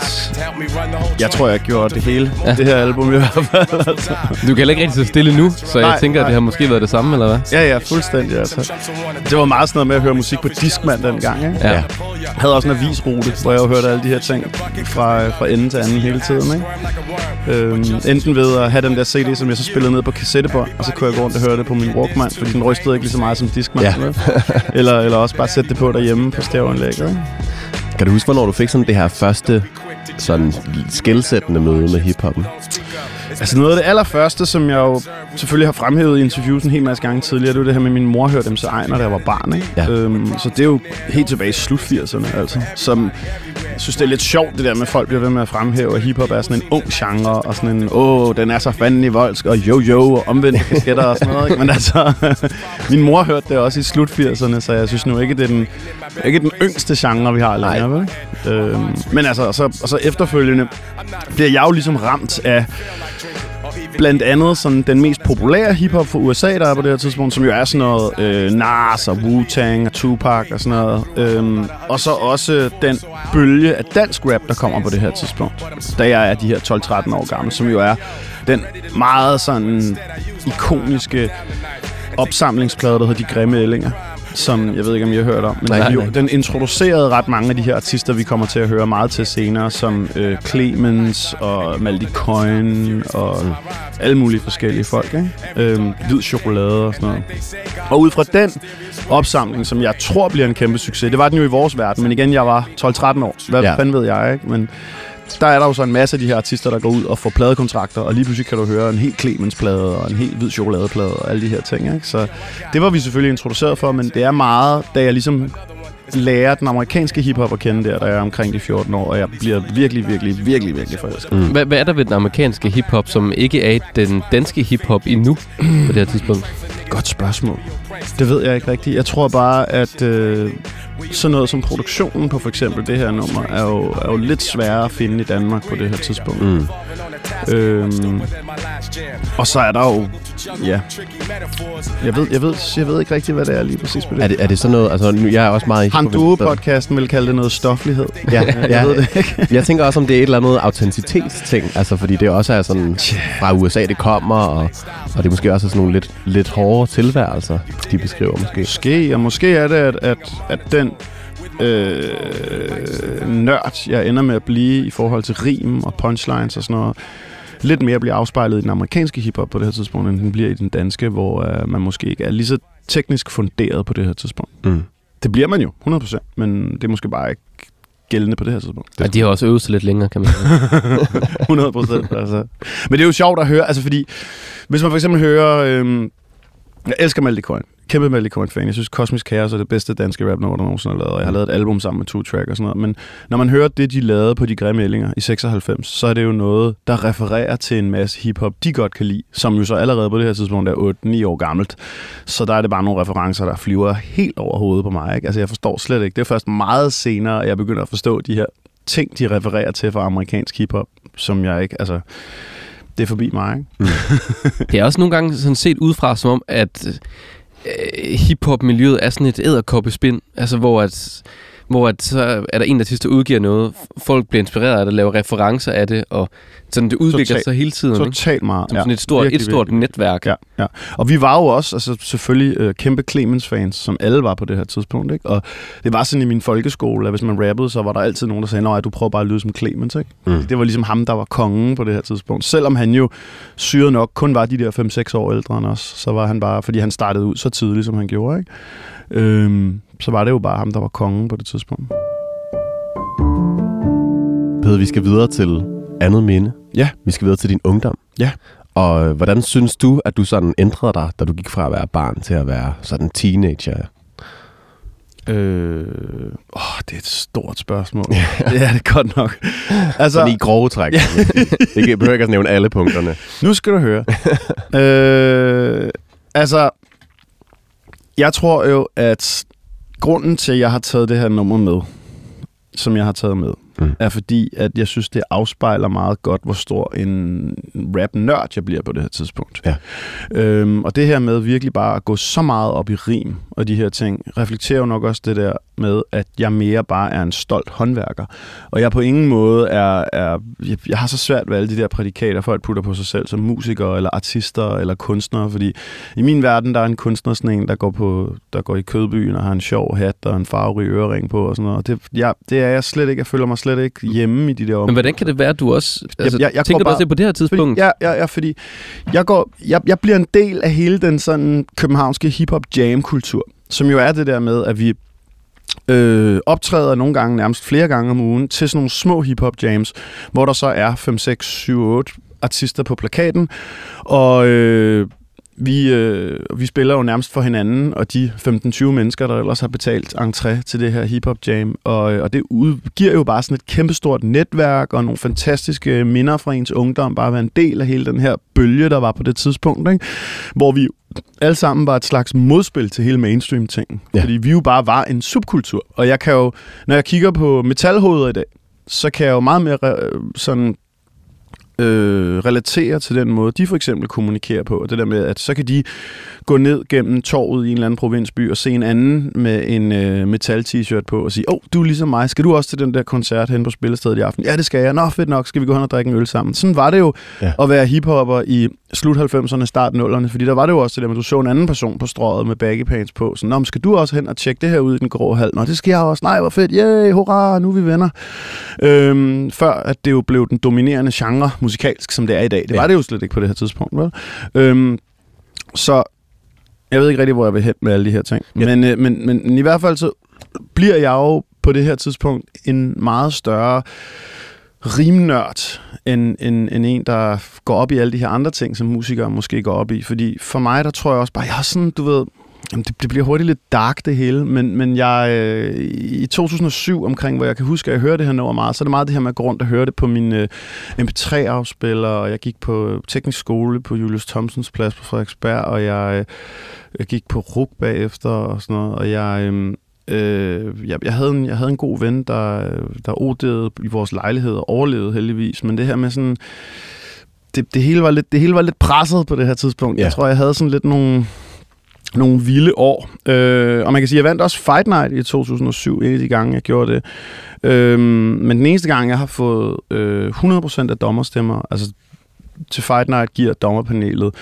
Jeg tror, jeg gjorde det hele. Ja. Det her album i hvert fald. Altså. Du kan heller ikke rigtig så stille nu, så jeg nej, tænker, nej. at det har måske været det samme, eller hvad? Ja, ja, fuldstændig. Altså. Det var meget sådan noget med at høre musik på Discman dengang. Ikke? Ja. Jeg havde også en avisrute, hvor jeg hørte alle de her ting fra, fra ende til anden hele tiden. Ikke? Øhm, enten ved at have den der CD, som jeg så spillede ned på kassettebånd, og så kunne jeg gå rundt og høre det på min Walkman, fordi den rystede ikke lige så meget som Discman. Ja. eller, eller også bare sætte det på derhjemme på stereoanlægget. Kan du huske, hvornår du fik sådan det her første sådan skældsættende møde med hiphoppen? Altså noget af det allerførste, som jeg jo selvfølgelig har fremhævet i interviews en hel masse gange tidligere, det var det her med, at min mor hørte dem så ejner, da jeg var barn. Ikke? Ja. Øhm, så det er jo helt tilbage i slut 80'erne, altså. Som, jeg synes, det er lidt sjovt, det der med, at folk bliver ved med at fremhæve, at hiphop er sådan en ung genre, og sådan en, åh, den er så fanden i voldsk, og jo-jo, og omvendt kasketter og sådan noget. Ikke? Men altså, min mor hørte det også i slut 80'erne, så jeg synes nu ikke, det er den, ikke den yngste genre, vi har længere. Vel? Øhm, men altså, og så, og så efterfølgende bliver jeg jo ligesom ramt af blandt andet sådan den mest populære hiphop fra USA, der er på det her tidspunkt, som jo er sådan noget øh, Nas og Wu-Tang og Tupac og sådan noget. Øhm, og så også den bølge af dansk rap, der kommer på det her tidspunkt, da jeg er de her 12-13 år gammel, som jo er den meget sådan ikoniske opsamlingsplade, der hedder De Grimme Ællinger som jeg ved ikke, om I har hørt om. Men Nej, den, jo, nej. den introducerede ret mange af de her artister, vi kommer til at høre meget til senere, som øh, Clemens og Maldi Coin og alle mulige forskellige folk. Ikke? Øhm, hvid chokolade og sådan noget. Og ud fra den opsamling, som jeg tror bliver en kæmpe succes, det var den jo i vores verden, men igen, jeg var 12-13 år. Hvad ja. fanden ved jeg, ikke? Men der er der jo så en masse af de her artister, der går ud og får pladekontrakter, og lige pludselig kan du høre en helt Clemens-plade og en helt hvid chokoladeplade og alle de her ting. Ikke? Så det var vi selvfølgelig introduceret for, men det er meget, da jeg ligesom lærer den amerikanske hiphop at kende der, da jeg er omkring de 14 år, og jeg bliver virkelig, virkelig, virkelig, virkelig forelsket. Mm. Hvad, hvad er der ved den amerikanske hiphop, som ikke er den danske hiphop endnu på det her tidspunkt? Godt spørgsmål. Det ved jeg ikke rigtigt. Jeg tror bare, at øh, sådan noget som produktionen på for eksempel det her nummer, er jo, er jo lidt sværere at finde i Danmark på det her tidspunkt. Mm. Øhm, og så er der jo, ja, jeg ved, jeg ved, jeg ved ikke rigtigt, hvad det er lige præcis på det. Er det, er det sådan noget, altså nu, jeg er også meget i Han hiphop- podcasten vil kalde det noget stoflighed. Ja, jeg ja. ved det ikke. Jeg tænker også, om det er et eller andet autenticitetsting, altså fordi det også er sådan fra USA, det kommer, og, og det måske også er sådan nogle lidt, lidt hårdere tilværelser, de beskriver måske. Måske, og måske er det, at, at, at den øh, nørd, jeg ender med at blive i forhold til rim og punchlines og sådan noget, lidt mere bliver afspejlet i den amerikanske hiphop på det her tidspunkt, end den bliver i den danske, hvor øh, man måske ikke er lige så teknisk funderet på det her tidspunkt. Mm. Det bliver man jo, 100%, men det er måske bare ikke gældende på det her tidspunkt. Ja, de har også øvet sig lidt længere, kan man sige. 100 procent. altså. Men det er jo sjovt at høre, altså fordi, hvis man for eksempel hører, øhm, jeg elsker Maldi Coin, kæmpe Maldi Coin fan, jeg synes Cosmic Chaos er det bedste danske rap nummer, der nogensinde har lavet, og jeg har lavet et album sammen med to Track og sådan noget, men når man hører det, de lavede på De Grimme Ællinger i 96, så er det jo noget, der refererer til en masse hiphop, de godt kan lide, som jo så allerede på det her tidspunkt er 8-9 år gammelt, så der er det bare nogle referencer, der flyver helt over hovedet på mig, ikke? Altså jeg forstår slet ikke, det er først meget senere, at jeg begynder at forstå de her ting, de refererer til fra amerikansk hiphop, som jeg ikke, altså, det er forbi mig, ikke? Det er også nogle gange sådan set udefra, som om, at øh, hiphop-miljøet er sådan et æderkoppespind, altså hvor at, hvor at så er der en artist, der udgiver noget, folk bliver inspireret af det, laver referencer af det, og sådan det udvikler Totalt. sig hele tiden. Totalt meget. Som sådan et stort, virkelig, et stort virkelig. netværk. Ja, ja. Og vi var jo også altså, selvfølgelig øh, kæmpe Clemens-fans, som alle var på det her tidspunkt. Ikke? Og det var sådan i min folkeskole, at hvis man rappede, så var der altid nogen, der sagde, nej, du prøver bare at lyde som Clemens. Ikke? Mm. Det var ligesom ham, der var kongen på det her tidspunkt. Selvom han jo syret nok kun var de der 5-6 år ældre end os, så var han bare, fordi han startede ud så tidligt, som han gjorde. Ikke? Øhm, så var det jo bare ham, der var kongen på det tidspunkt. Peder, vi skal videre til andet minde. Ja. Vi skal videre til din ungdom. Ja. Og øh, hvordan synes du, at du sådan ændrede dig, da du gik fra at være barn til at være sådan teenager? Øh, åh, det er et stort spørgsmål. det er det godt nok. Altså, Sådan i grove træk. det kan behøver ikke at nævne alle punkterne. Nu skal du høre. øh, altså, jeg tror jo, at grunden til, at jeg har taget det her nummer med, som jeg har taget med, Mm. er fordi, at jeg synes, det afspejler meget godt, hvor stor en rap-nørd jeg bliver på det her tidspunkt. Ja. Øhm, og det her med virkelig bare at gå så meget op i rim og de her ting, reflekterer jo nok også det der med, at jeg mere bare er en stolt håndværker. Og jeg på ingen måde er... er jeg, jeg har så svært ved alle de der prædikater, folk putter på sig selv som musikere, eller artister, eller kunstnere, fordi i min verden, der er en kunstner sådan en, der går, på, der går i kødbyen og har en sjov hat og en farverig ørering på og sådan noget. Og Det, jeg, det er jeg slet ikke. Jeg føler mig slet ikke hjemme i de der områder. Men hvordan kan det være, at du også... Altså, jeg- jeg tænker du også bare- det på det her tidspunkt? Fordi, ja, ja, ja, fordi jeg, går, jeg, jeg bliver en del af hele den sådan københavnske hip-hop jam-kultur, som jo er det der med, at vi øh, optræder nogle gange, nærmest flere gange om ugen, til sådan nogle små hip-hop jams, hvor der så er 5, 6, 7, 8 artister på plakaten, og øh, vi, øh, vi spiller jo nærmest for hinanden, og de 15-20 mennesker, der ellers har betalt entré til det her hip-hop jam, og, øh, og det giver jo bare sådan et kæmpestort netværk, og nogle fantastiske minder fra ens ungdom, bare at være en del af hele den her bølge, der var på det tidspunkt, ikke? hvor vi alle sammen var et slags modspil til hele mainstream-tingen. Ja. Ja. Fordi vi jo bare var en subkultur. Og jeg kan jo, når jeg kigger på metalhoveder i dag, så kan jeg jo meget mere øh, sådan øh, relaterer til den måde, de for eksempel kommunikerer på. Det der med, at så kan de gå ned gennem torvet i en eller anden provinsby og se en anden med en øh, metal-t-shirt på og sige, åh, oh, du er ligesom mig, skal du også til den der koncert hen på Spillestedet i aften? Ja, det skal jeg. Nå, fedt nok, skal vi gå hen og drikke en øl sammen? Sådan var det jo ja. at være hiphopper i slut 90'erne, start 0'erne, fordi der var det jo også det der med, at du så en anden person på strøget med baggy pants på. Så, Nå, skal du også hen og tjekke det her ud i den grå hal? Nå, det skal jeg også. Nej, hvor fedt. Yay, hurra, nu er vi venner. Øhm, før at det jo blev den dominerende genre musikalsk, som det er i dag. Det ja. var det jo slet ikke på det her tidspunkt, vel? Øhm, så jeg ved ikke rigtig, hvor jeg vil hen med alle de her ting. Ja. Men, øh, men, men i hvert fald så bliver jeg jo på det her tidspunkt en meget større rimnørd end, end, end en, der går op i alle de her andre ting, som musikere måske går op i. Fordi for mig, der tror jeg også bare, jeg har sådan, du ved, Jamen, det, det bliver hurtigt lidt dark det hele, men, men jeg øh, i 2007 omkring, hvor jeg kan huske, at jeg hørte det her nummer meget, så er det meget det her med at gå rundt og høre det på min øh, MP3-afspiller, og jeg gik på teknisk skole på Julius Thomsens plads på Frederiksberg, og jeg, øh, jeg gik på RUG bagefter og sådan noget, og jeg... Øh, Øh, jeg, jeg, havde en, jeg havde en god ven, der, der odede i vores lejlighed og overlevede heldigvis, men det her med sådan... Det, det, hele var lidt, det hele var lidt presset på det her tidspunkt. Ja. Jeg tror, jeg havde sådan lidt nogle nogle vilde år. Øh, og man kan sige, at jeg vandt også Fight Night i 2007, en af de gange, jeg gjorde det. Øh, men den eneste gang, jeg har fået øh, 100% af dommerstemmer, altså til Fight Night giver dommerpanelet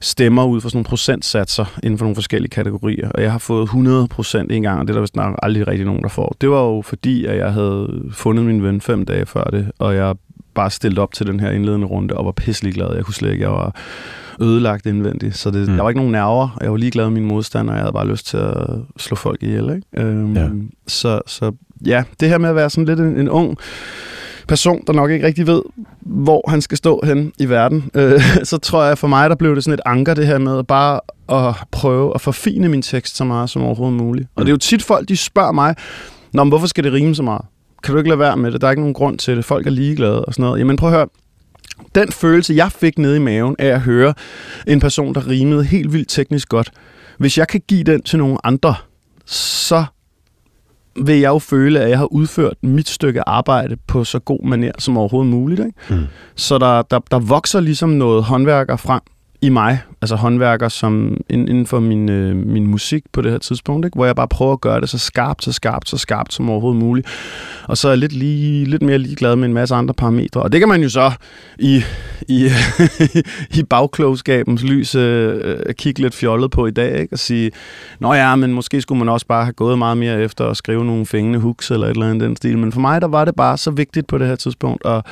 stemmer ud fra sådan nogle procentsatser inden for nogle forskellige kategorier. Og jeg har fået 100% en gang, og det er der vist nok aldrig rigtig nogen, der får. Det var jo fordi, at jeg havde fundet min ven fem dage før det, og jeg bare stillet op til den her indledende runde og var pisselig glad. Jeg kunne slet ikke, jeg var ødelagt indvendigt. Så det, mm. der var ikke nogen nerver. Jeg var ligeglad med min modstander, og jeg havde bare lyst til at slå folk ihjel. Ikke? Øhm, ja. Så, så ja, det her med at være sådan lidt en, en ung person, der nok ikke rigtig ved, hvor han skal stå hen i verden, øh, så tror jeg for mig, der blev det sådan et anker, det her med bare at prøve at forfine min tekst så meget som overhovedet muligt. Og det er jo tit folk, de spørger mig, Nå, men hvorfor skal det rime så meget? Kan du ikke lade være med det? Der er ikke nogen grund til det. Folk er ligeglade og sådan noget. Jamen prøv at høre, den følelse, jeg fik nede i maven af at høre en person, der rimede helt vildt teknisk godt, hvis jeg kan give den til nogle andre, så vil jeg jo føle, at jeg har udført mit stykke arbejde på så god manier som overhovedet muligt. Ikke? Mm. Så der, der, der vokser ligesom noget håndværker frem i mig, altså håndværker som inden for min, øh, min musik på det her tidspunkt, ikke? hvor jeg bare prøver at gøre det så skarpt, så skarpt, så skarpt som overhovedet muligt. Og så er jeg lidt, lige, lidt mere ligeglad med en masse andre parametre. Og det kan man jo så i, i, i bagklogskabens lys øh, øh, kigge lidt fjollet på i dag, ikke? og sige, nå ja, men måske skulle man også bare have gået meget mere efter at skrive nogle fængende hooks eller et eller andet den stil. Men for mig, der var det bare så vigtigt på det her tidspunkt at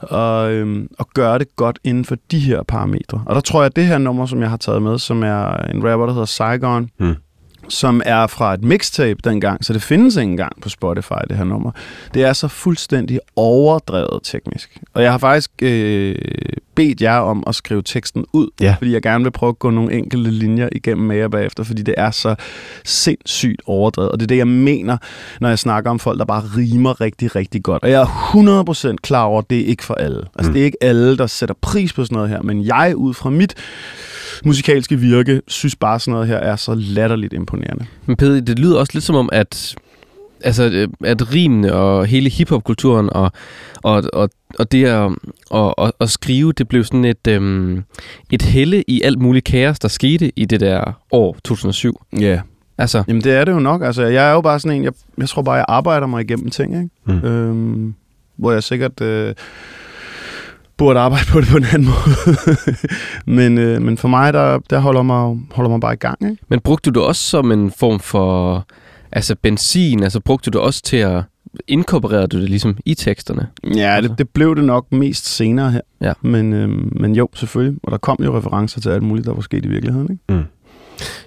og, øhm, og gøre det godt inden for de her parametre. Og der tror jeg, at det her nummer, som jeg har taget med, som er en rapper, der hedder Saigon, mm som er fra et mixtape dengang, så det findes ikke engang på Spotify, det her nummer. Det er så fuldstændig overdrevet teknisk. Og jeg har faktisk øh, bedt jer om at skrive teksten ud, ja. fordi jeg gerne vil prøve at gå nogle enkelte linjer igennem med jer bagefter, fordi det er så sindssygt overdrevet. Og det er det, jeg mener, når jeg snakker om folk, der bare rimer rigtig, rigtig godt. Og jeg er 100% klar over, at det er ikke for alle. Altså, mm. det er ikke alle, der sætter pris på sådan noget her, men jeg ud fra mit musikalske virke, synes bare sådan noget her er så latterligt imponerende. Men Peder, det lyder også lidt som om, at altså, at rimene og hele hiphopkulturen og, og, og, og det at, og, og, at skrive, det blev sådan et, øhm, et helle i alt muligt kaos, der skete i det der år 2007. Ja. Yeah. Altså. Jamen det er det jo nok. Altså, jeg er jo bare sådan en, jeg, jeg tror bare, jeg arbejder mig igennem ting, ikke? Mm. Øhm, hvor jeg sikkert... Øh, burde arbejde på det på en anden måde. men, øh, men for mig, der, der holder, mig, holder mig bare i gang. Ikke? Men brugte du det også som en form for altså benzin? Altså brugte du det også til at inkorporere du det ligesom i teksterne? Ja, altså. det, det blev det nok mest senere her. Ja. Men, øh, men jo, selvfølgelig. Og der kom jo referencer til alt muligt, der var sket i virkeligheden. Ikke? Mm.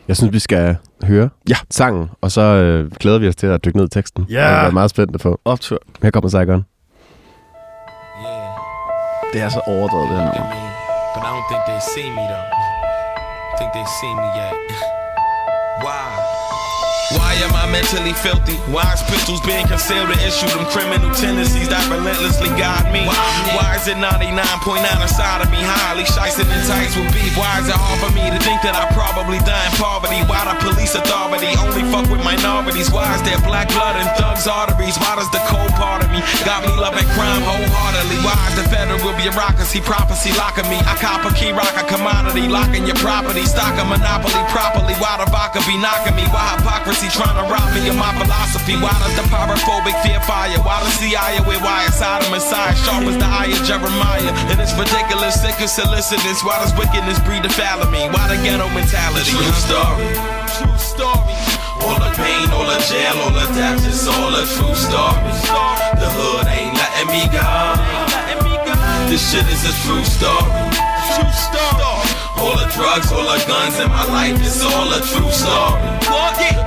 Jeg synes, vi skal høre ja. sangen, og så øh, glæder vi os til at dykke ned i teksten. Ja. Det er meget spændende for. Optur. Her kommer Saigon. Det er så overdrevet, det her nummer. But I don't think they see me though. think they see me yet. Why? Why am I mentally filthy? Why is pistols being concealed to issue them criminal tendencies that relentlessly guide me? Why is it 99.9 inside of me? Highly shicing in tights with beef. Why is it hard for me to think that I probably die in poverty? Why the police authority only fuck with minorities? Why is there black blood in thugs' arteries? Why does the cold part of me got me loving crime wholeheartedly? Why is the federal bureaucracy prophecy locking me? I cop a key rock a commodity, locking your property, stock a monopoly properly. Why the vodka be knocking me? Why hypocrisy? Trying to rob me of my philosophy. Why does the pyrophobic fear fire? Why does the CIA with wire side of Messiah? Sharp as the eye of Jeremiah. And it's ridiculous, sick of solicitous. Why does wickedness breed the me? Why the ghetto mentality? True story. True story. All the pain, all the jail, all the death, it's all a true story. The hood ain't letting me go. This shit is a true story. True story. All the drugs, all the guns in my life, it's all a true story.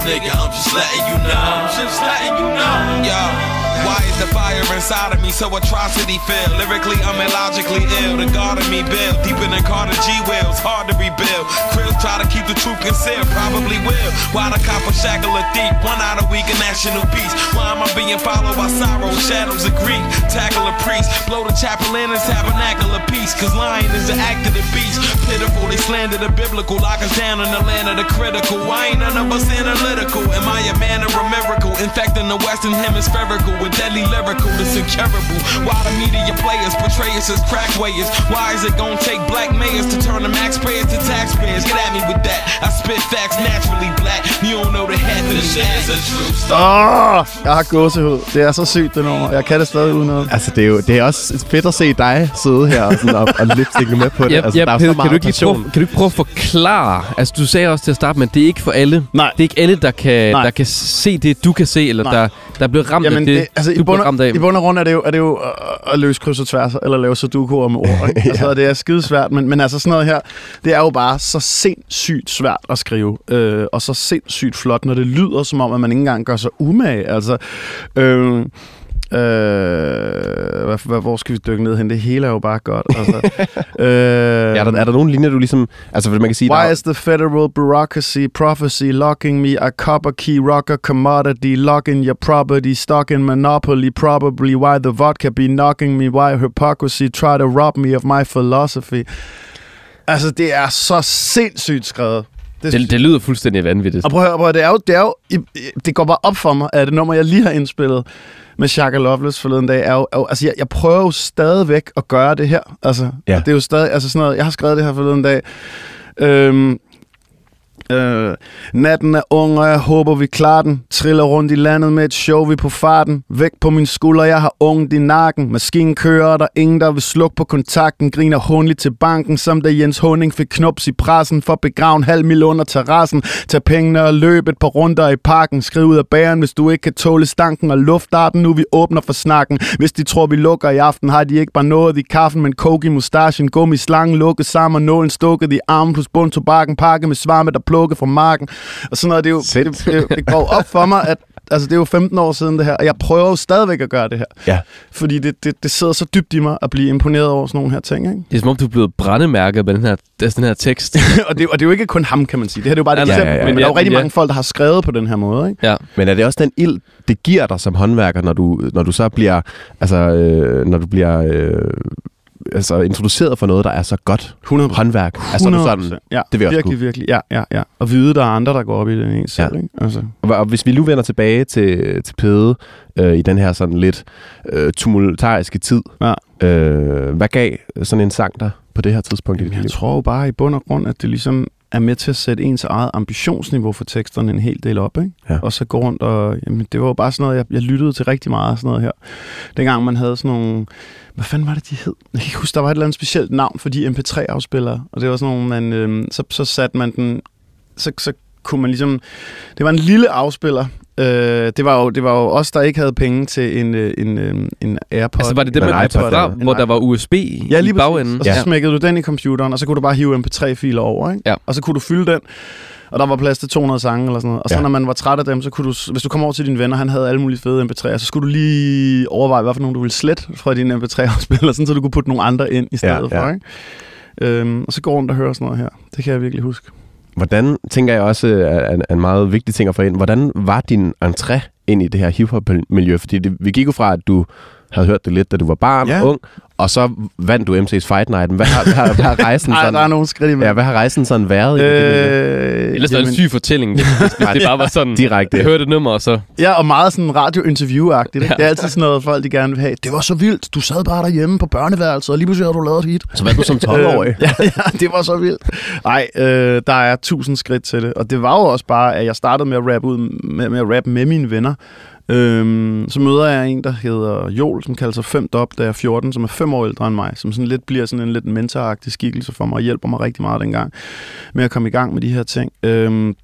Nigga, I'm just letting you know. Just letting you know. Yo. Why is the fire inside of me so atrocity filled? Lyrically, I'm illogically ill. The God of me built deeper than Carter G wheels. Hard to rebuild. Krills try to keep the truth concealed. Probably will. Why the copper shackle a thief? One out a week of national peace. Why am I being followed by sorrow? Shadows of grief. Tackle a priest. Blow the chapel in and tabernacle of peace. Cause lying is the act of the beast. Pitiful, they slander the biblical. Lock us down in the land of the critical. Why ain't none of us analytical? Am I a man or a miracle? Infecting the western hemispherical with deadly lyrical, this incurable. Why the media players portray us as crack weighers? Why is it gonna take black mayors to turn the max payers to taxpayers? Get at me with that. I spit facts naturally black. You don't know the half of the shit is a true story. Oh, jeg har gåsehud. Det er så sygt, det nummer. Jeg kan det stadig uden noget. Altså, det er jo det er også fedt at se dig sidde her og, sådan, og, og lipsynke med på det. Ja, altså, ja, der er Peder, så meget kan, du ikke prøve, kan du ikke prøve at forklare? Altså, du sagde også til at starte med, at det er ikke for alle. Nej. Det er ikke alle, der kan, Nej. der kan se det, du kan se, eller Nej. der, der er blevet ramt Jamen, af det, det, altså, i, bund. I bund og grund er det jo, er det jo at, at løse kryds og tværs, eller lave sudokuer med ord. Ikke? altså, det er skidesvært, men, men altså sådan noget her, det er jo bare så sindssygt svært at skrive, øh, og så sindssygt flot, når det lyder som om, at man ikke engang gør sig umage. Altså, øh, Øh, hvad, hvad, hvor skal vi dykke ned hen? Det hele er jo bare godt. Altså, øh, Ja, er, der, er der nogle linjer, du ligesom... Altså, man kan sige... Why der, is the federal bureaucracy prophecy locking me a copper key rocker commodity locking your property stuck in monopoly probably why the vodka be knocking me why hypocrisy try to rob me of my philosophy Altså det er så sindssygt skrevet det, Det, det lyder fuldstændig vanvittigt. og prøv at høre, prøv at, høre, det er jo, det er jo, det går bare op for mig, at det nummer, jeg lige har indspillet med Shaka Loveless forleden dag, er jo, er jo altså jeg, jeg prøver jo stadigvæk at gøre det her. Altså, ja. det er jo stadig, altså sådan noget, jeg har skrevet det her forleden dag. Øhm, Øh, natten er ung, og jeg håber, vi klarer den. Triller rundt i landet med et show, vi på farten. Væk på min skulder, jeg har ungt i nakken. Maskinen kører, og der er ingen, der vil slukke på kontakten. Griner hundligt til banken, som da Jens Honing fik knups i pressen for at begrave en halv mil under terrassen. Tag pengene og løb et par runder i parken. Skriv ud af bæren, hvis du ikke kan tåle stanken og luftarten. Nu vi åbner for snakken. Hvis de tror, vi lukker i aften, har de ikke bare noget i kaffen, men coke i mustachen, gummi, slangen lukket sammen, og nålen stukket i armen, plus bund tobakken, pakke med svarme, der plukket fra marken. Og sådan noget, det, er jo, det, det, det går op for mig, at altså, det er jo 15 år siden det her, og jeg prøver jo stadigvæk at gøre det her. Ja. Fordi det, det, det sidder så dybt i mig at blive imponeret over sådan nogle her ting. Ikke? Det er som om, du er blevet brændemærket med den her, altså den her tekst. og, det, og det er jo ikke kun ham, kan man sige. Det her det er jo bare et Ja, nej. eksempel, Ja, ja, ja. men der er jo rigtig ja. mange folk, der har skrevet på den her måde. Ikke? ja. Men er det også den ild, det giver dig som håndværker, når du, når du så bliver, altså, øh, når du bliver øh, altså, introduceret for noget, der er så godt 100 håndværk? Altså, er du sådan, ja, det vil jeg virkelig, virkelig. Ja, ja, ja. Og vide, der er andre, der går op i det end en selv. Ja. Ikke? Altså. Og, og hvis vi nu vender tilbage til, til Pede øh, i den her sådan lidt øh, tumultariske tid, Ja. øh, hvad gav sådan en sang der på det her tidspunkt i dit Jeg liv? tror jo bare i bund og grund, at det ligesom er med til at sætte ens eget ambitionsniveau for teksterne en hel del op, ikke? Ja. Og så gå rundt og... Jamen, det var jo bare sådan noget, jeg, jeg lyttede til rigtig meget af sådan noget her. Dengang man havde sådan nogle... Hvad fanden var det, de hed? Jeg kan ikke huske, der var et eller andet specielt navn for de MP3-afspillere. Og det var sådan nogle, man... Øh, så, så satte man den... Så, så kunne man ligesom... Det var en lille afspiller. Øh, det, var jo, det var jo os, der ikke havde penge til en, øh, en, øh, en AirPod. Altså var det det, Men man iPod, fra, eller? hvor der var USB Ja, i lige præcis. bagenden? Og så Ja. smækkede du den i computeren, og så kunne du bare hive MP3-filer over, ikke? Ja. Og så kunne du fylde den, og der var plads til 200 sange eller sådan noget. Og så Ja. når man var træt af dem, så kunne du, hvis du kom over til dine venner, han havde alle mulige fede MP3'er, så skulle du lige overveje, hvad for nogle du ville slette fra din MP3-afspiller, sådan så du kunne putte nogle andre ind i stedet Ja, ja. for, ikke? Øhm, og så går rundt og hører sådan noget her. Det kan jeg virkelig huske. Hvordan, tænker jeg også, øh, er en, en meget vigtig ting at få ind, hvordan var din entré ind i det her hiphop-miljø? Fordi det, vi gik jo fra, at du havde hørt det lidt, da du var barn, Ja. ja. ung, og så vandt du MC's Fight Night. Hvad har, hvad har, hvad har rejsen Nej, sådan, der er nogle skridt imellem. ja, hvad har rejsen sådan været? i? Øh, Ellers er det en syg fortælling, hvis, hvis det bare var sådan, Direkte. jeg hørte et nummer, og så... Ja, og meget sådan radio-interview-agtigt. Ja. Det er altid sådan noget, folk de gerne vil have. Det var så vildt. Du sad bare derhjemme på børneværelset, og lige pludselig har du lavet et hit. Så vandt du som 12-årig? Øh, ja, ja, det var så vildt. Nej, øh, der er tusind skridt til det. Og det var jo også bare, at jeg startede med at rappe, ud, med, med, at rappe med mine venner. Øhm, så møder jeg en, der hedder Joel, som kalder sig 5 op, da jeg er 14, som er 5 år ældre end mig, som sådan lidt bliver sådan en lidt mentoragtig skikkelse for mig, og hjælper mig rigtig meget dengang med at komme i gang med de her ting. Øhm,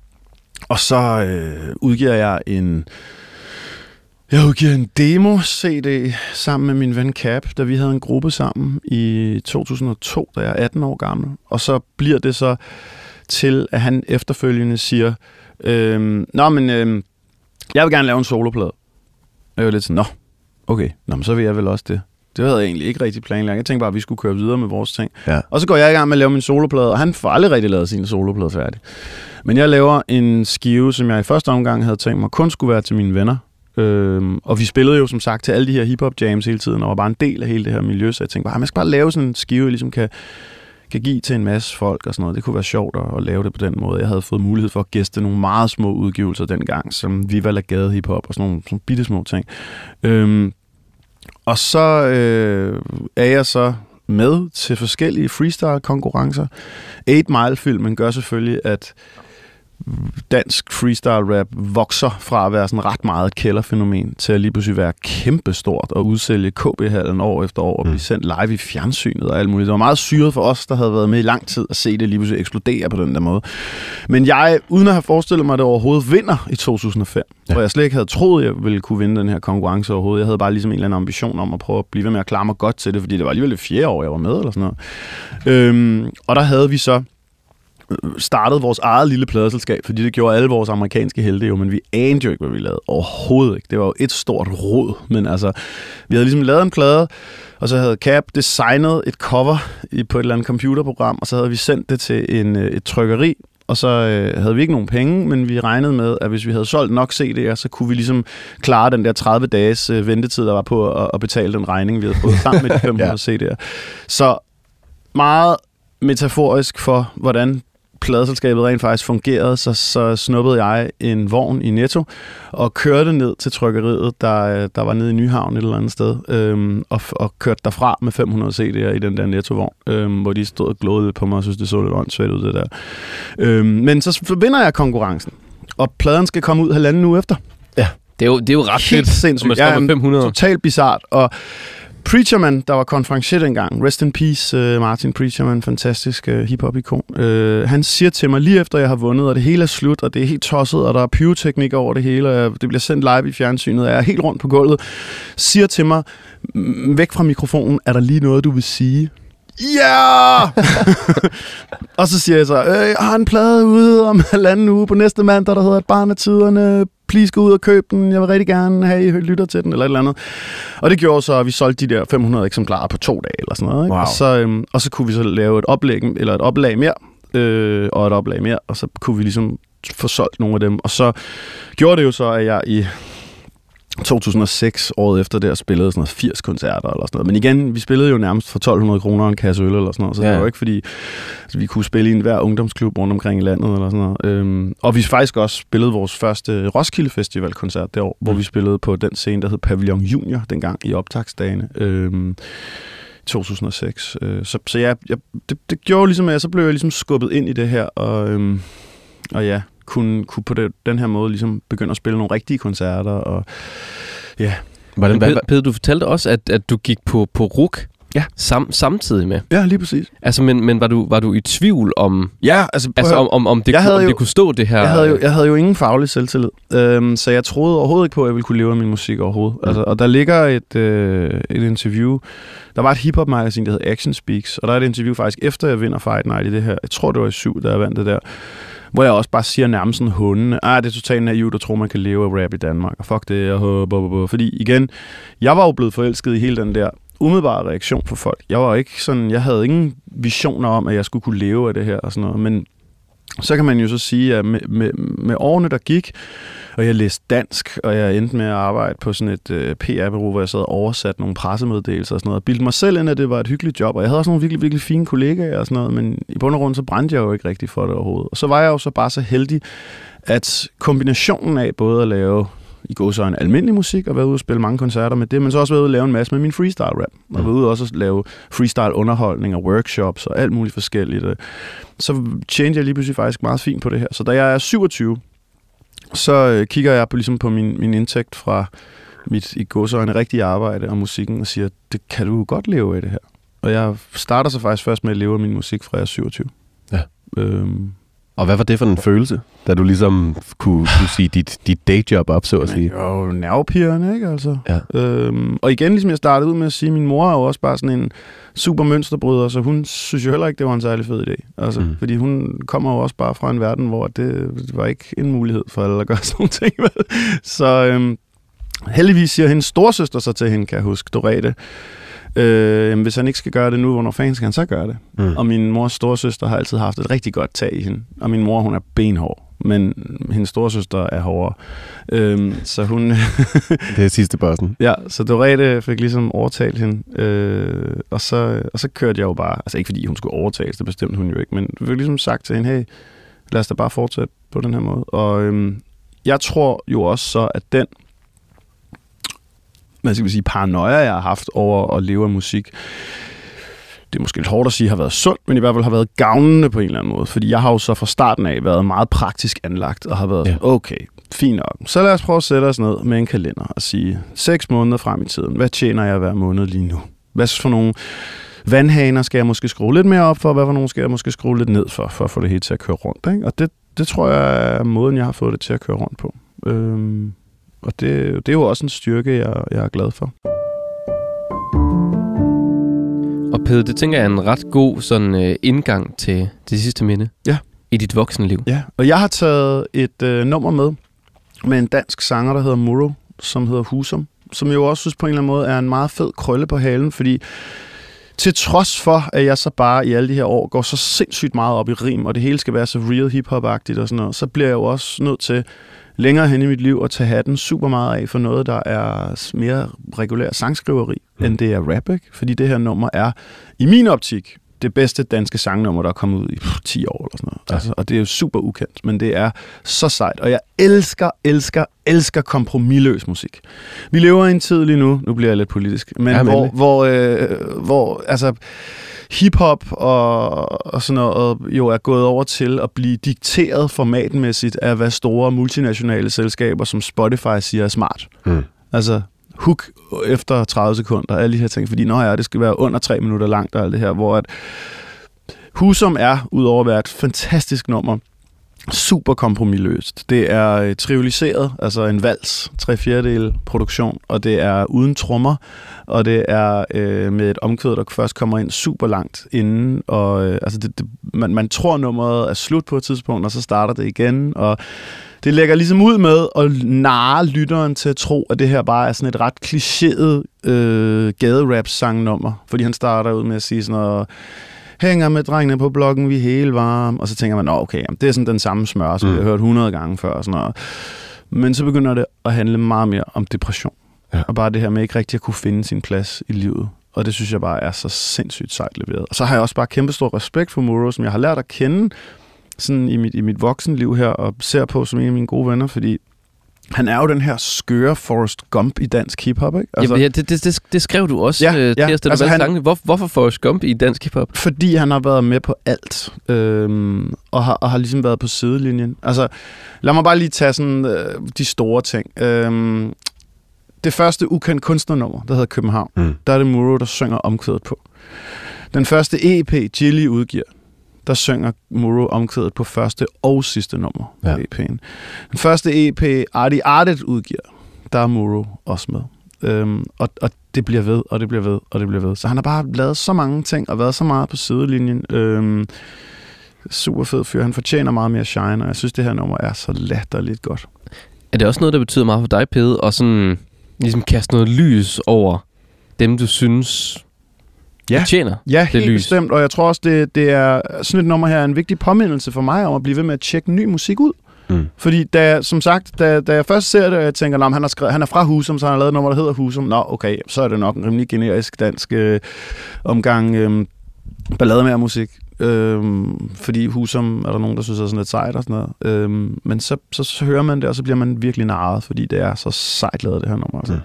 og så øh, udgiver jeg en... Jeg udgiver en demo-CD sammen med min ven Cap, da vi havde en gruppe sammen i 2002, da jeg er 18 år gammel. Og så bliver det så til, at han efterfølgende siger, øhm, Nå, men øhm, jeg vil gerne lave en soloplade. Jeg var lidt sådan, Nå, okay, Nå, men så vil jeg vel også det. Det havde jeg egentlig ikke rigtig planlagt. Jeg tænkte bare, at vi skulle køre videre med vores ting. Ja. Og så går jeg i gang med at lave min soloplade, og han får aldrig rigtig lavet sin soloplade færdig. Men jeg laver en skive, som jeg i første omgang havde tænkt mig kun skulle være til mine venner. Øhm, og vi spillede jo som sagt til alle de her hiphop jams hele tiden, og var bare en del af hele det her miljø, så jeg tænkte bare, "Ah, man skal bare lave sådan en skive, jeg ligesom kan, kan give til en masse folk og sådan noget. Det kunne være sjovt at, at lave det på den måde. Jeg havde fået mulighed for at gæste nogle meget små udgivelser dengang, som Viva La Gade Hip Hop og sådan nogle, sådan bitte små ting. Øhm, og så øh, er jeg så med til forskellige freestyle-konkurrencer. 8 Mile-filmen gør selvfølgelig, at dansk freestyle rap vokser fra at være sådan ret meget et kælderfænomen til at lige pludselig være kæmpestort og udsælge KB-hallen år efter år og blive Mm. sendt live i fjernsynet og alt muligt. Det var meget syret for os, der havde været med i lang tid at se det lige pludselig eksplodere på den der måde. Men jeg, uden at have forestillet mig, at det overhovedet vinder i 2005, ja. Ja. hvor jeg slet ikke havde troet, at jeg ville kunne vinde den her konkurrence overhovedet. Jeg havde bare ligesom en eller anden ambition om at prøve at blive ved med at klare mig godt til det, fordi det var alligevel det fjerde år, jeg var med eller sådan noget. Øhm, og der havde vi så startede vores eget lille pladeselskab, fordi det gjorde alle vores amerikanske helte jo, men vi anede jo ikke, hvad vi lavede. Overhovedet ikke. Det var jo et stort rod, men altså, vi havde ligesom lavet en plade, og så havde Cap designet et cover på et eller andet computerprogram, og så havde vi sendt det til en, øh, et trykkeri, og så øh, havde vi ikke nogen penge, men vi regnede med, at hvis vi havde solgt nok CD'er, så kunne vi ligesom klare den der 30 dages øh, ventetid, der var på at, at betale den regning, vi havde fået sammen med de 500 ja. CD'er. Så meget metaforisk for, hvordan pladeselskabet rent faktisk fungerede, så, så snuppede jeg en vogn i Netto og kørte ned til trykkeriet, der, der var nede i Nyhavn et eller andet sted, øhm, og, og kørte derfra med 500 CD'er i den der Netto-vogn, øhm, hvor de stod og glåede på mig og synes, det så lidt åndssvagt ud, det der. Øhm, men så vinder jeg konkurrencen, og pladen skal komme ud halvanden uge efter. Det er jo, det er jo ret Helt fedt, sindssygt. man står Ja, med 500. Totalt bizart. Og Preacherman, der var konferencier dengang, rest in peace, uh, Martin Preacherman, fantastisk uh, hiphop-ikon, uh, han siger til mig lige efter, jeg har vundet, og det hele er slut, og det er helt tosset, og der er pyroteknik over det hele, og det bliver sendt live i fjernsynet, og jeg er helt rundt på gulvet, siger til mig, "Mm, væk fra mikrofonen, er der lige noget, du vil sige? Ja! og så siger jeg så, øh, jeg har en plade ude om halvanden uge på næste mandag, der hedder Et barn af tiderne. Please gå ud og køb den. Jeg vil rigtig gerne have, I lytter til den, eller et eller andet. Og det gjorde så, at vi solgte de der 500 eksemplarer på to dage, eller sådan noget. Ikke? Wow. Og, så, øhm, og så kunne vi så lave et oplæg, eller et oplag mere, øh, og et oplag mere, og så kunne vi ligesom få solgt nogle af dem. Og så gjorde det jo så, at jeg i 2006, året efter der, spillede sådan noget 80 koncerter eller sådan noget. Men igen, vi spillede jo nærmest for 1200 kroner en kasse øl eller sådan noget, så ja. Det var jo ikke fordi, altså, vi kunne spille i en hver ungdomsklub rundt omkring i landet eller sådan noget. Øhm, og vi faktisk også spillede vores første Roskilde Festival koncert det år, mm. hvor vi spillede på den scene, der hed Pavillon Junior dengang i optagsdagene. Øhm, 2006. Øh, så så ja, jeg, det, det gjorde ligesom, at så blev jeg ligesom skubbet ind i det her, og, øhm, og ja, kunne, kunne på det, den her måde ligesom begynde at spille nogle rigtige koncerter, og ja. Hvordan, Peder, Peder, du fortalte også, at, at du gik på, på RUK Ja. sam, samtidig med. Ja, lige præcis. Altså, men, men var, du, var du i tvivl om, Ja, altså, altså, om, om, om, det, Jeg kunne, havde om jo- det kunne stå det her? jeg, havde jo, jeg havde jo ingen faglig selvtillid, øhm, så jeg troede overhovedet ikke på, at jeg ville kunne leve af min musik overhovedet. Mm. Altså, og der ligger et, øh, et interview, der var et hiphop-magasin, der hed Action Speaks, og der er et interview faktisk efter, jeg vinder Fight Night i det her, jeg tror det var i syv, da jeg vandt det der, hvor jeg også bare siger nærmest sådan hundene, ah, det er totalt naivt at tro, man kan leve af rap i Danmark, og fuck det, og håber, fordi igen, jeg var jo blevet forelsket i hele den der umiddelbare reaktion på folk. Jeg var ikke sådan, jeg havde ingen visioner om, at jeg skulle kunne leve af det her og sådan noget, men så kan man jo så sige, at med, med, med årene, der gik, og jeg læste dansk, og jeg endte med at arbejde på sådan et øh, PR-bureau, hvor jeg sad og oversatte nogle pressemeddelelser og sådan noget, og bildte mig selv ind, at det var et hyggeligt job, og jeg havde også nogle virkelig, virkelig fine kollegaer og sådan noget, men i bund og grund, så brændte jeg jo ikke rigtig for det overhovedet. Og så var jeg jo så bare så heldig, at kombinationen af både at lave i går så en almindelig musik, og været ude og spille mange koncerter med det, men så også været ude og lave en masse med min freestyle rap. Og været ude også at lave freestyle underholdning og workshops og alt muligt forskelligt. Så tjente jeg lige pludselig faktisk meget fint på det her. Så da jeg er 27, så øh, kigger jeg på, ligesom på min, min indtægt fra mit i en rigtige arbejde og musikken og siger, det kan du godt leve af det her. Og jeg starter så faktisk først med at leve af min musik fra jeg er 27. Ja. Øhm, og hvad var det for en følelse, da du ligesom kunne, kunne sige dit, dit dayjob op, så at sige? Jo, nervepirrende, ikke altså? Ja. Øhm, og igen, ligesom jeg startede ud med at sige, min mor er jo også bare sådan en super mønsterbryder, så hun synes jo heller ikke, det var en særlig fed idé. Altså, mm. Fordi hun kommer jo også bare fra en verden, hvor det, det var ikke en mulighed for alle at gøre sådan nogle ting med. Så øhm, heldigvis siger hendes storsøster så til hende, kan jeg huske, Dorete, Øh, jamen, hvis han ikke skal gøre det nu, hvornår fanden skal han så gøre det? Mm. Og min mors storesøster har altid haft et rigtig godt tag i hende. Og min mor, hun er benhård, men hendes storesøster er hårdere. Øhm, så hun... det er sidste bossen. Ja, så Dorete fik ligesom overtalt hende. Øh, og, så, og så kørte jeg jo bare... Altså ikke fordi hun skulle overtales, det bestemte hun jo ikke, men vi fik ligesom sagt til hende, hey, lad os da bare fortsætte på den her måde. Og øhm, jeg tror jo også så, at den hvad skal vi sige, paranoia, jeg har haft over at leve af musik, det er måske lidt hårdt at sige, har været sundt, men i hvert fald har været gavnende på en eller anden måde. Fordi jeg har jo så fra starten af været meget praktisk anlagt, og har været, ja. okay, fint nok. Så lad os prøve at sætte os ned med en kalender og sige, seks måneder frem i tiden, hvad tjener jeg hver måned lige nu? Hvad for nogle vandhaner skal jeg måske skrue lidt mere op for, hvad for nogle skal jeg måske skrue lidt ned for, for at få det hele til at køre rundt. Ikke? Og det, det tror jeg er måden, jeg har fået det til at køre rundt på. Øhm, og det, det er jo også en styrke, jeg, jeg er glad for. Og Pede, det tænker jeg er en ret god sådan øh, indgang til det sidste minde. Ja. I dit voksenliv. Ja, og jeg har taget et øh, nummer med, med en dansk sanger, der hedder Muro, som hedder Husum, som jeg jo også synes på en eller anden måde er en meget fed krølle på halen, fordi til trods for, at jeg så bare i alle de her år går så sindssygt meget op i rim, og det hele skal være så real hip-hop-agtigt og sådan noget, så bliver jeg jo også nødt til længere hen i mit liv at tage hatten super meget af for noget, der er mere regulær sangskriveri, mm. end det er rap, ikke? Fordi det her nummer er, i min optik, det bedste danske sangnummer, der er kommet ud i pff, 10 år eller sådan noget. Ja. Altså, og det er jo super ukendt, men det er så sejt. Og jeg elsker, elsker, elsker kompromilløs musik. Vi lever i en tid lige nu, nu bliver jeg lidt politisk, men ja, hvor, hvor, øh, hvor altså, hiphop og, og sådan noget jo er gået over til at blive dikteret formatmæssigt af, hvad store multinationale selskaber som Spotify siger er smart. Mm. Altså, hook efter 30 sekunder, alle de her ting, fordi når ja, det skal være under 3 minutter langt og alt det her, hvor at Husum er, udover at være et fantastisk nummer, super kompromilløst. Det er øh, trivialiseret, altså en vals, tre fjerdedel produktion, og det er uden trommer, og det er øh, med et omkvæd, der først kommer ind super langt inden, og øh, altså det, det, man, man tror nummeret er slut på et tidspunkt, og så starter det igen, og det lægger ligesom ud med at narre lytteren til at tro, at det her bare er sådan et ret klichéet øh, gaderap-sangnummer, fordi han starter ud med at sige sådan noget hænger med drengene på blokken, vi er helt varme. Og så tænker man, okay, jamen, det er sådan den samme smør, som mm. vi har hørt 100 gange før. Og sådan noget. Men så begynder det at handle meget mere om depression. Ja. Og bare det her med ikke rigtig at kunne finde sin plads i livet. Og det synes jeg bare er så sindssygt sejt leveret. Og så har jeg også bare kæmpe stor respekt for Muro, som jeg har lært at kende sådan i mit, i mit voksenliv her, og ser på som en af mine gode venner, fordi han er jo den her skøre Forrest Gump i dansk hiphop, ikke? Altså, ja, det, det, det, det skrev du også, ja, øh, ja. Tirsdag, altså, han, Hvor, hvorfor Forrest Gump i dansk hiphop? Fordi han har været med på alt, øhm, og, har, og har ligesom været på sidelinjen. Altså, lad mig bare lige tage sådan øh, de store ting. Øhm, det første ukendt kunstnernummer, der hedder København, mm. der er det Muro, der synger omkvædet på. Den første EP, Jilly udgiver, der synger Muro omkvædet på første og sidste nummer ja. af EP'en. Den første EP, Artie Artet udgiver, der er Muro også med. Øhm, og, og det bliver ved, og det bliver ved, og det bliver ved. Så han har bare lavet så mange ting, og været så meget på sidelinjen. Øhm, super fed fyr. Han fortjener meget mere shine, og jeg synes, det her nummer er så latterligt godt. Er det også noget, der betyder meget for dig, Pede, og sådan ligesom kaste noget lys over dem, du synes Ja. Det tjener. Ja, Det helt lys. bestemt, og jeg tror også, det, det er sådan et nummer her er en vigtig påmindelse for mig om at blive ved med at tjekke ny musik ud. Mm. Fordi da, jeg- som sagt, da, da jeg først ser det, og jeg tænker, at han, har skrevet, han er fra Husum, så han har lavet et nummer, der hedder Husum. Nå, okay, så er det nok en rimelig generisk dansk øh, omgang øh, ballade med musik. Øhm, fordi Husum er der nogen, der synes er sådan lidt sejt og sådan noget. Øhm, men så, så, så hører man det, og så bliver man virkelig narret, fordi det er så sejt lavet, det her nummer. Altså. Mm.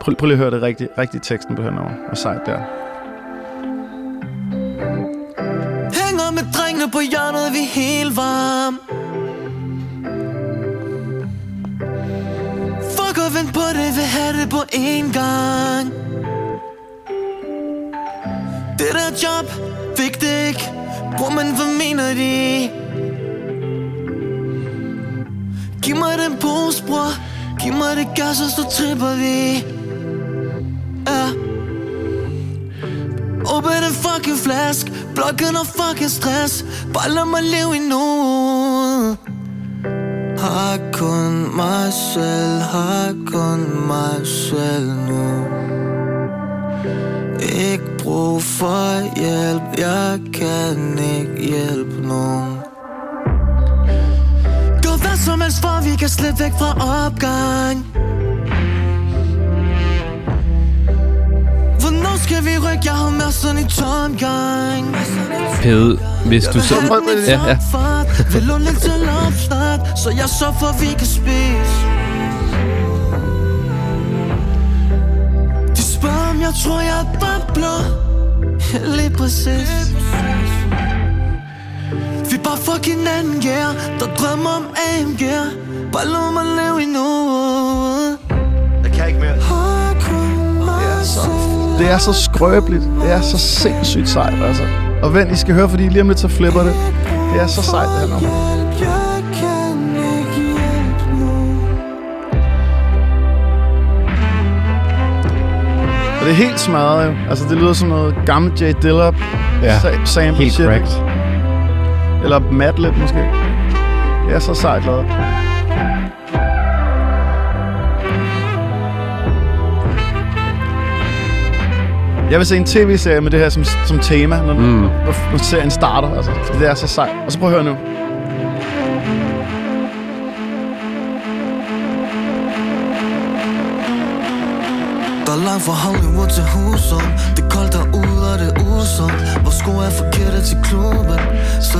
Prøv, prøv lige at høre det rigtige, rigtige teksten på det her nummer. Hvor sejt det med på hjørnet, vi helt varm. Fuck og vent på det, vil have det på en gang. Det der job, fik det ikke. Bror, men hvad mener de? Giv mig den pose, bror. Giv mig det gas, og så tripper vi. Ja. Åbn en fucking flask. Blokken og fucking stress. Bare lad mig leve i nuet. Har kun mig selv. Har kun mig selv nu. Ikke brug for hjælp. Jeg kan ikke hjælpe nogen. Gør hvad som helst for vi kan slippe væk fra opgang. Skal vi rykke? Jeg har med sådan en tomgang. Pede, hvis du så... Ja, ja. Vil du lidt til opstart? Så jeg så for vi kan spise. De spørger om jeg tror jeg er Ja, Lige præcis. Vi bare fucking anden gear Der drømmer om AMG'er Bare lad mig leve i nuet. Jeg kan ikke mere. Har kun mig selv Det er så skrøbeligt. Det er så sindssygt sejt, altså. Og vent, I skal høre, fordi lige om lidt så flipper det. Det er så sejt, det her nummer. Og det er helt smadret jo. Altså, det lyder som noget gammelt J. Dilla Ja, sa- sample Helt shit. cracked. Eller Madlib måske. Det er så sejt lavet. Jeg vil se en tv-serie med det her som, som tema, når, mm. når, når serien starter. Altså, det er så sejt. Og så prøv at høre nu. Der er langt fra Hollywood til Husum Det er koldt derude og det er usundt Hvor sko er forkerte til klubben Så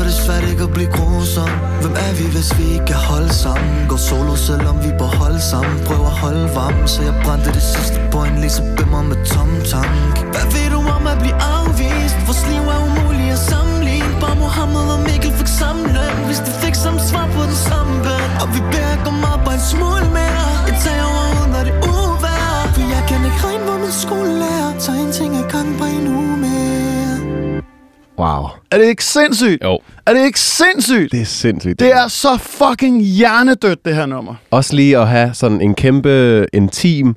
blive grusom. Hvem er vi, hvis vi ikke kan holde sammen Går solo, selvom vi bør holde sammen Prøv at holde varm, så jeg brændte det sidste på en Lise bimmer med tom tank Hvad ved du om at blive afvist? Vores liv er umuligt at sammenligne. Bare Mohammed og Mikkel fik samme løn. Hvis de fik samme svar på den samme bøn. Og vi beder ikke om at en smule mere. Jeg tager over ud, når det er uvær. For jeg kan ikke regne, hvor min skolelærer Tager en ting ad gang på en uge mere. Wow. Er det ikke sindssygt? Jo. Er det ikke sindssygt? Det er sindssygt. Det er så fucking hjernedødt, det her nummer. Også lige at have sådan en kæmpe intim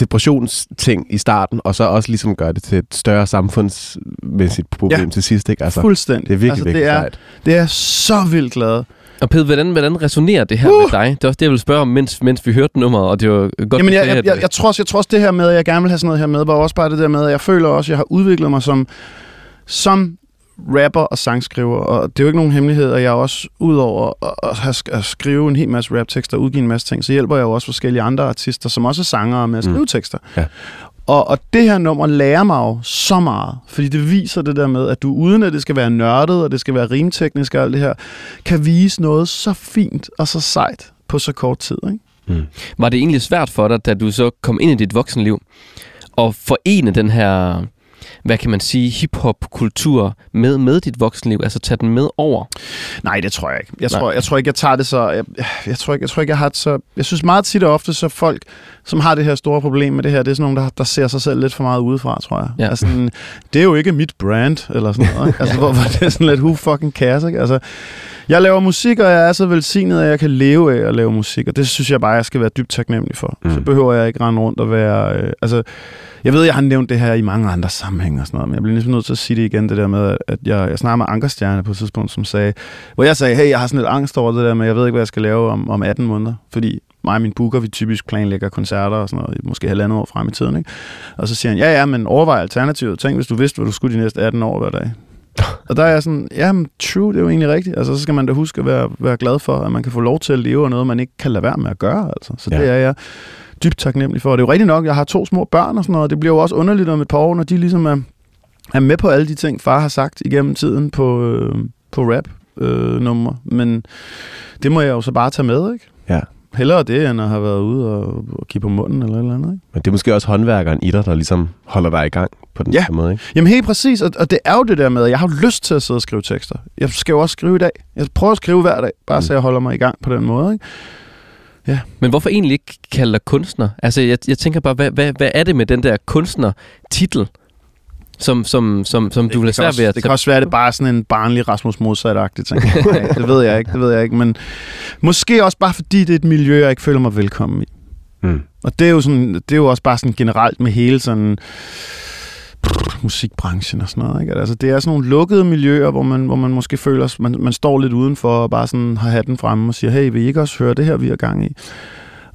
depressionsting i starten, og så også ligesom gøre det til et større samfundsmæssigt problem Ja. til sidst. Ikke? Altså, Fuldstændig. det er virkelig, altså, virkelig det er, sejt. det er så vildt glad. Og Pede, hvordan, hvordan resonerer det her uh! med dig? Det er også det, jeg ville spørge om, mens, mens vi hørte nummeret, og det var godt, Jamen, jeg, jeg, jeg, jeg, tror også, jeg tror også, det her med, at jeg gerne vil have sådan noget her med, var også bare det der med, at jeg føler også, at jeg har udviklet mig som, som rapper og sangskriver, og det er jo ikke nogen hemmelighed, at jeg også, udover at, at, skrive en hel masse raptekster og udgive en masse ting, så hjælper jeg jo også forskellige andre artister, som også er sangere med at skrive mm. tekster. Ja. Og, og det her nummer lærer mig jo så meget, fordi det viser det der med, at du uden at det skal være nørdet, og det skal være rimteknisk og alt det her, kan vise noget så fint og så sejt på så kort tid. Ikke? Var det egentlig svært for dig, da du så kom ind i dit voksenliv, at forene den her, hvad kan man sige, hip-hop-kultur med, med dit voksenliv? Altså tage den med over? Nej, det tror jeg ikke. Jeg tror, jeg tror ikke, jeg tager det så... Jeg, jeg, tror ikke, jeg tror ikke, jeg har det så... Jeg synes meget tit og ofte, så folk, som har det her store problem med det her, det er sådan nogle, der, der ser sig selv lidt for meget udefra, tror jeg. Ja. Altså, sådan, det er jo ikke mit brand, eller sådan noget. ikke? altså, hvor, hvor det er sådan lidt, who fucking cares, ikke? Altså, Jeg laver musik, og jeg er så velsignet, at jeg kan leve af at lave musik, og det synes jeg bare, jeg skal være dybt taknemmelig for. Mm. Så behøver jeg ikke rende rundt og være... Øh, altså, jeg ved, jeg har nævnt det her i mange andre sammenhænge og sådan noget, men jeg bliver ligesom nødt til at sige det igen, det der med, at jeg, jeg snakker med Ankerstjerne på et tidspunkt, som sagde, hvor jeg sagde, hey, jeg har sådan lidt angst over det der, men jeg ved ikke, hvad jeg skal lave om, om 18 måneder, fordi mig og min booker, vi typisk planlægger koncerter og sådan noget, måske halvandet år frem i tiden, ikke? Og så siger han, ja, ja, men overvej alternativet. Tænk, hvis du vidste, hvad du skulle de næste 18 år hver dag. Og der er jeg sådan, ja, true, det er jo egentlig rigtigt. Altså, så skal man da huske at være, være glad for, at man kan få lov til at leve af noget, man ikke kan lade være med at gøre. Altså. Så Ja. det er jeg dybt taknemmelig for. Og det er jo rigtigt nok, jeg har to små børn og sådan noget, og det bliver jo også underligt om et par år, når de ligesom er, er med på alle de ting, far har sagt igennem tiden på, øh, på rap øh, numre. Men det må jeg jo så bare tage med, ikke? Ja. Hellere det, end at have været ude og, og kigge på munden eller et eller andet, ikke? Men det er måske også håndværkeren i dig, der ligesom holder dig i gang på den Ja. her måde, ikke? Jamen helt præcis, og, og det er jo det der med, at jeg har jo lyst til at sidde og skrive tekster. Jeg skal jo også skrive i dag. Jeg prøver at skrive hver dag, bare Mm. så jeg holder mig i gang på den måde. Ikke? Men hvorfor egentlig ikke kalde dig kunstner? Altså, jeg, jeg tænker bare, hvad, hvad, hvad er det med den der kunstner-titel, som, som, som, som du vil have det, kan svært også, ved at det kan også være, at det bare er sådan en barnlig Rasmus Modsat-agtig ting. Det ved jeg ikke, det ved jeg ikke. Men måske også bare fordi, det er et miljø, jeg ikke føler mig velkommen i. Mm. Og det er jo, sådan, det er jo også bare sådan generelt med hele sådan musikbranchen og sådan noget. Ikke? Altså, det er sådan nogle lukkede miljøer, hvor man, hvor man måske føler, man, man står lidt udenfor og bare sådan har hatten fremme og siger, hey, vil I ikke også høre det her, vi har gang i?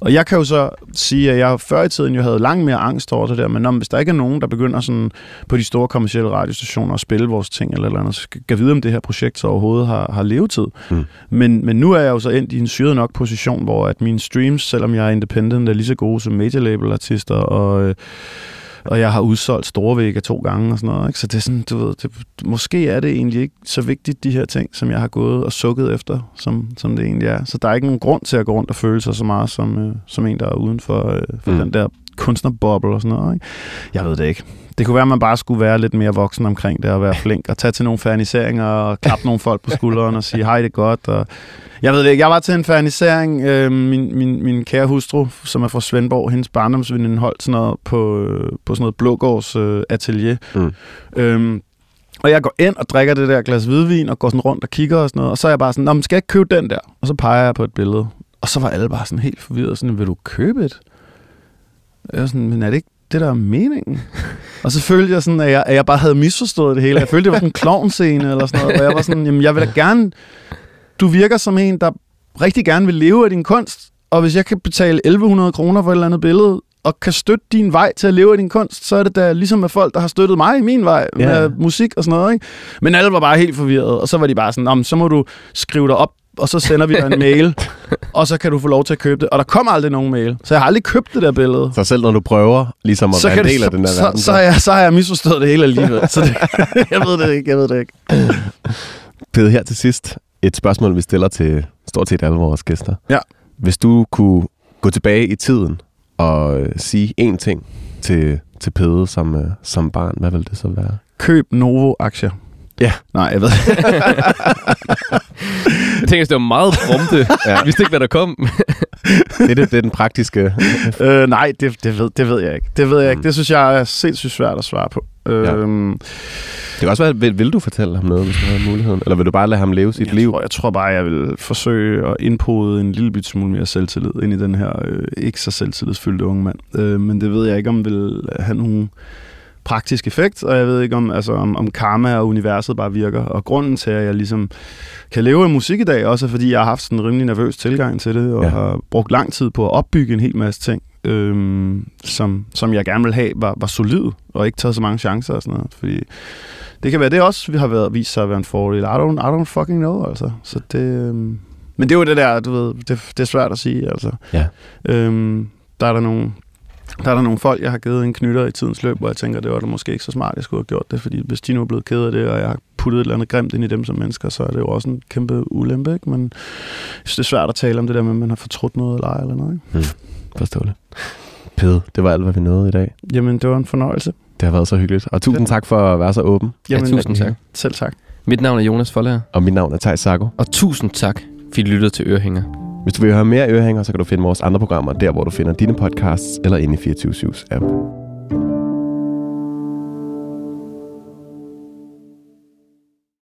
Og jeg kan jo så sige, at jeg før i tiden jo havde langt mere angst over det der, men om, hvis der ikke er nogen, der begynder sådan på de store kommercielle radiostationer at spille vores ting eller, eller andet, så skal jeg vide, om det her projekt så overhovedet har, har levetid. Mm. Men, men nu er jeg jo så endt i en syret nok position, hvor at mine streams, selvom jeg er independent, er lige så gode som major label artister, og, øh, og jeg har udsolgt store vægge to gange og sådan noget. Ikke? Så det er sådan, du ved, det, måske er det egentlig ikke så vigtigt, de her ting, som jeg har gået og sukket efter, som, som det egentlig er. Så der er ikke nogen grund til at gå rundt og føle sig så meget som, øh, som en, der er uden for, øh, for Mm. den der kunstnerboble og sådan noget. Ikke? Jeg ved det ikke. Det kunne være, at man bare skulle være lidt mere voksen omkring det og være flink og tage til nogle ferniseringer og klappe nogle folk på skulderen og sige, hej, det er godt. Og jeg ved det ikke. Jeg var til en fernisering. Øh, min, min, min kære hustru, som er fra Svendborg, hendes barndomsveninde holdt sådan noget på, øh, på sådan noget Blågårds øh, atelier. Mm. Øhm, og jeg går ind og drikker det der glas hvidvin og går sådan rundt og kigger og sådan noget. Og så er jeg bare sådan, Nå, men skal jeg ikke købe den der? Og så peger jeg på et billede. Og så var alle bare sådan helt forvirret. Sådan, vil du købe et? Jeg var sådan, men er det ikke det, der er meningen? og så følte jeg sådan, at jeg, at jeg bare havde misforstået det hele. Jeg følte, det var sådan en klovnscene eller sådan noget. Og jeg var sådan, jamen jeg vil da gerne... Du virker som en, der rigtig gerne vil leve af din kunst. Og hvis jeg kan betale 1100 kroner for et eller andet billede, og kan støtte din vej til at leve af din kunst, så er det da ligesom med folk, der har støttet mig i min vej Ja. med musik og sådan noget. Ikke? Men alle var bare helt forvirrede, og så var de bare sådan, "Nå, men så må du skrive dig op, og så sender vi dig en mail, og så kan du få lov til at købe det. Og der kom aldrig nogen mail, så jeg har aldrig købt det der billede. Så selv når du prøver ligesom at Så, være en del af den der så, verden, så, så, har jeg, så har jeg misforstået det hele alligevel. Så det, jeg ved det ikke, jeg ved det ikke. Pede, her til sidst et spørgsmål, vi stiller til stort set alle vores gæster. Ja. Hvis du kunne gå tilbage i tiden og øh, sige én ting til, til Pede som, øh, som barn, hvad vil det så være? Køb Novo-aktier. Ja. Nej, jeg ved Jeg tænker, det var meget prompte. Ja. Jeg vidste ikke, hvad der kom. Det er, det, det er den praktiske... øh, nej, det, det, ved, det ved jeg ikke. Det ved jeg ikke. Mm. Det synes jeg er sindssygt svært at svare på. Øhm, Det kan også være, vil, vil du fortælle ham noget, hvis du havde muligheden? Eller vil du bare lade ham leve sit jeg liv? Tror, jeg tror bare, jeg vil forsøge at indpode en lille bit smule mere selvtillid ind i den her øh, ikke så selvtillidsfyldte unge mand. Øh, men det ved jeg ikke, om vil have nogen praktisk effekt, og jeg ved ikke, om, altså, om, om karma og universet bare virker. Og grunden til, at jeg ligesom kan leve af musik i dag, også er, fordi jeg har haft sådan en rimelig nervøs tilgang til det, og Ja. har brugt lang tid på at opbygge en hel masse ting, øhm, som, som jeg gerne vil have, var, var solid, og ikke taget så mange chancer og sådan noget. Fordi det kan være, det også vi har været, vist sig at være en fordel. I don't, I don't fucking know, altså. Så det, øhm, men det er jo det der, du ved, det, det er svært at sige, altså. Ja. Øhm, der er der nogle der er der nogle folk, jeg har givet en knytter i tidens løb, hvor jeg tænker, det var da måske ikke så smart, jeg skulle have gjort det, fordi hvis de nu er blevet ked af det, og jeg har puttet et eller andet grimt ind i dem som mennesker, så er det jo også en kæmpe ulempe, ikke? Men jeg synes, det er svært at tale om det der med, at man har fortrudt noget eller ej eller noget, ikke? Forståeligt. Pede, det var alt, hvad vi nåede i dag. Jamen, det var en fornøjelse. Det har været så hyggeligt. Og tusind tak for at være så åben. Jamen, tusind tak. Selv tak. Mit navn er Jonas Forlager, Og mit navn er Thijs Sarko. og tusind tak, fordi du lyttede til Ørehænger. Hvis du vil høre mere ørehænger, så kan du finde vores andre programmer der, hvor du finder dine podcasts eller inde i 24 app.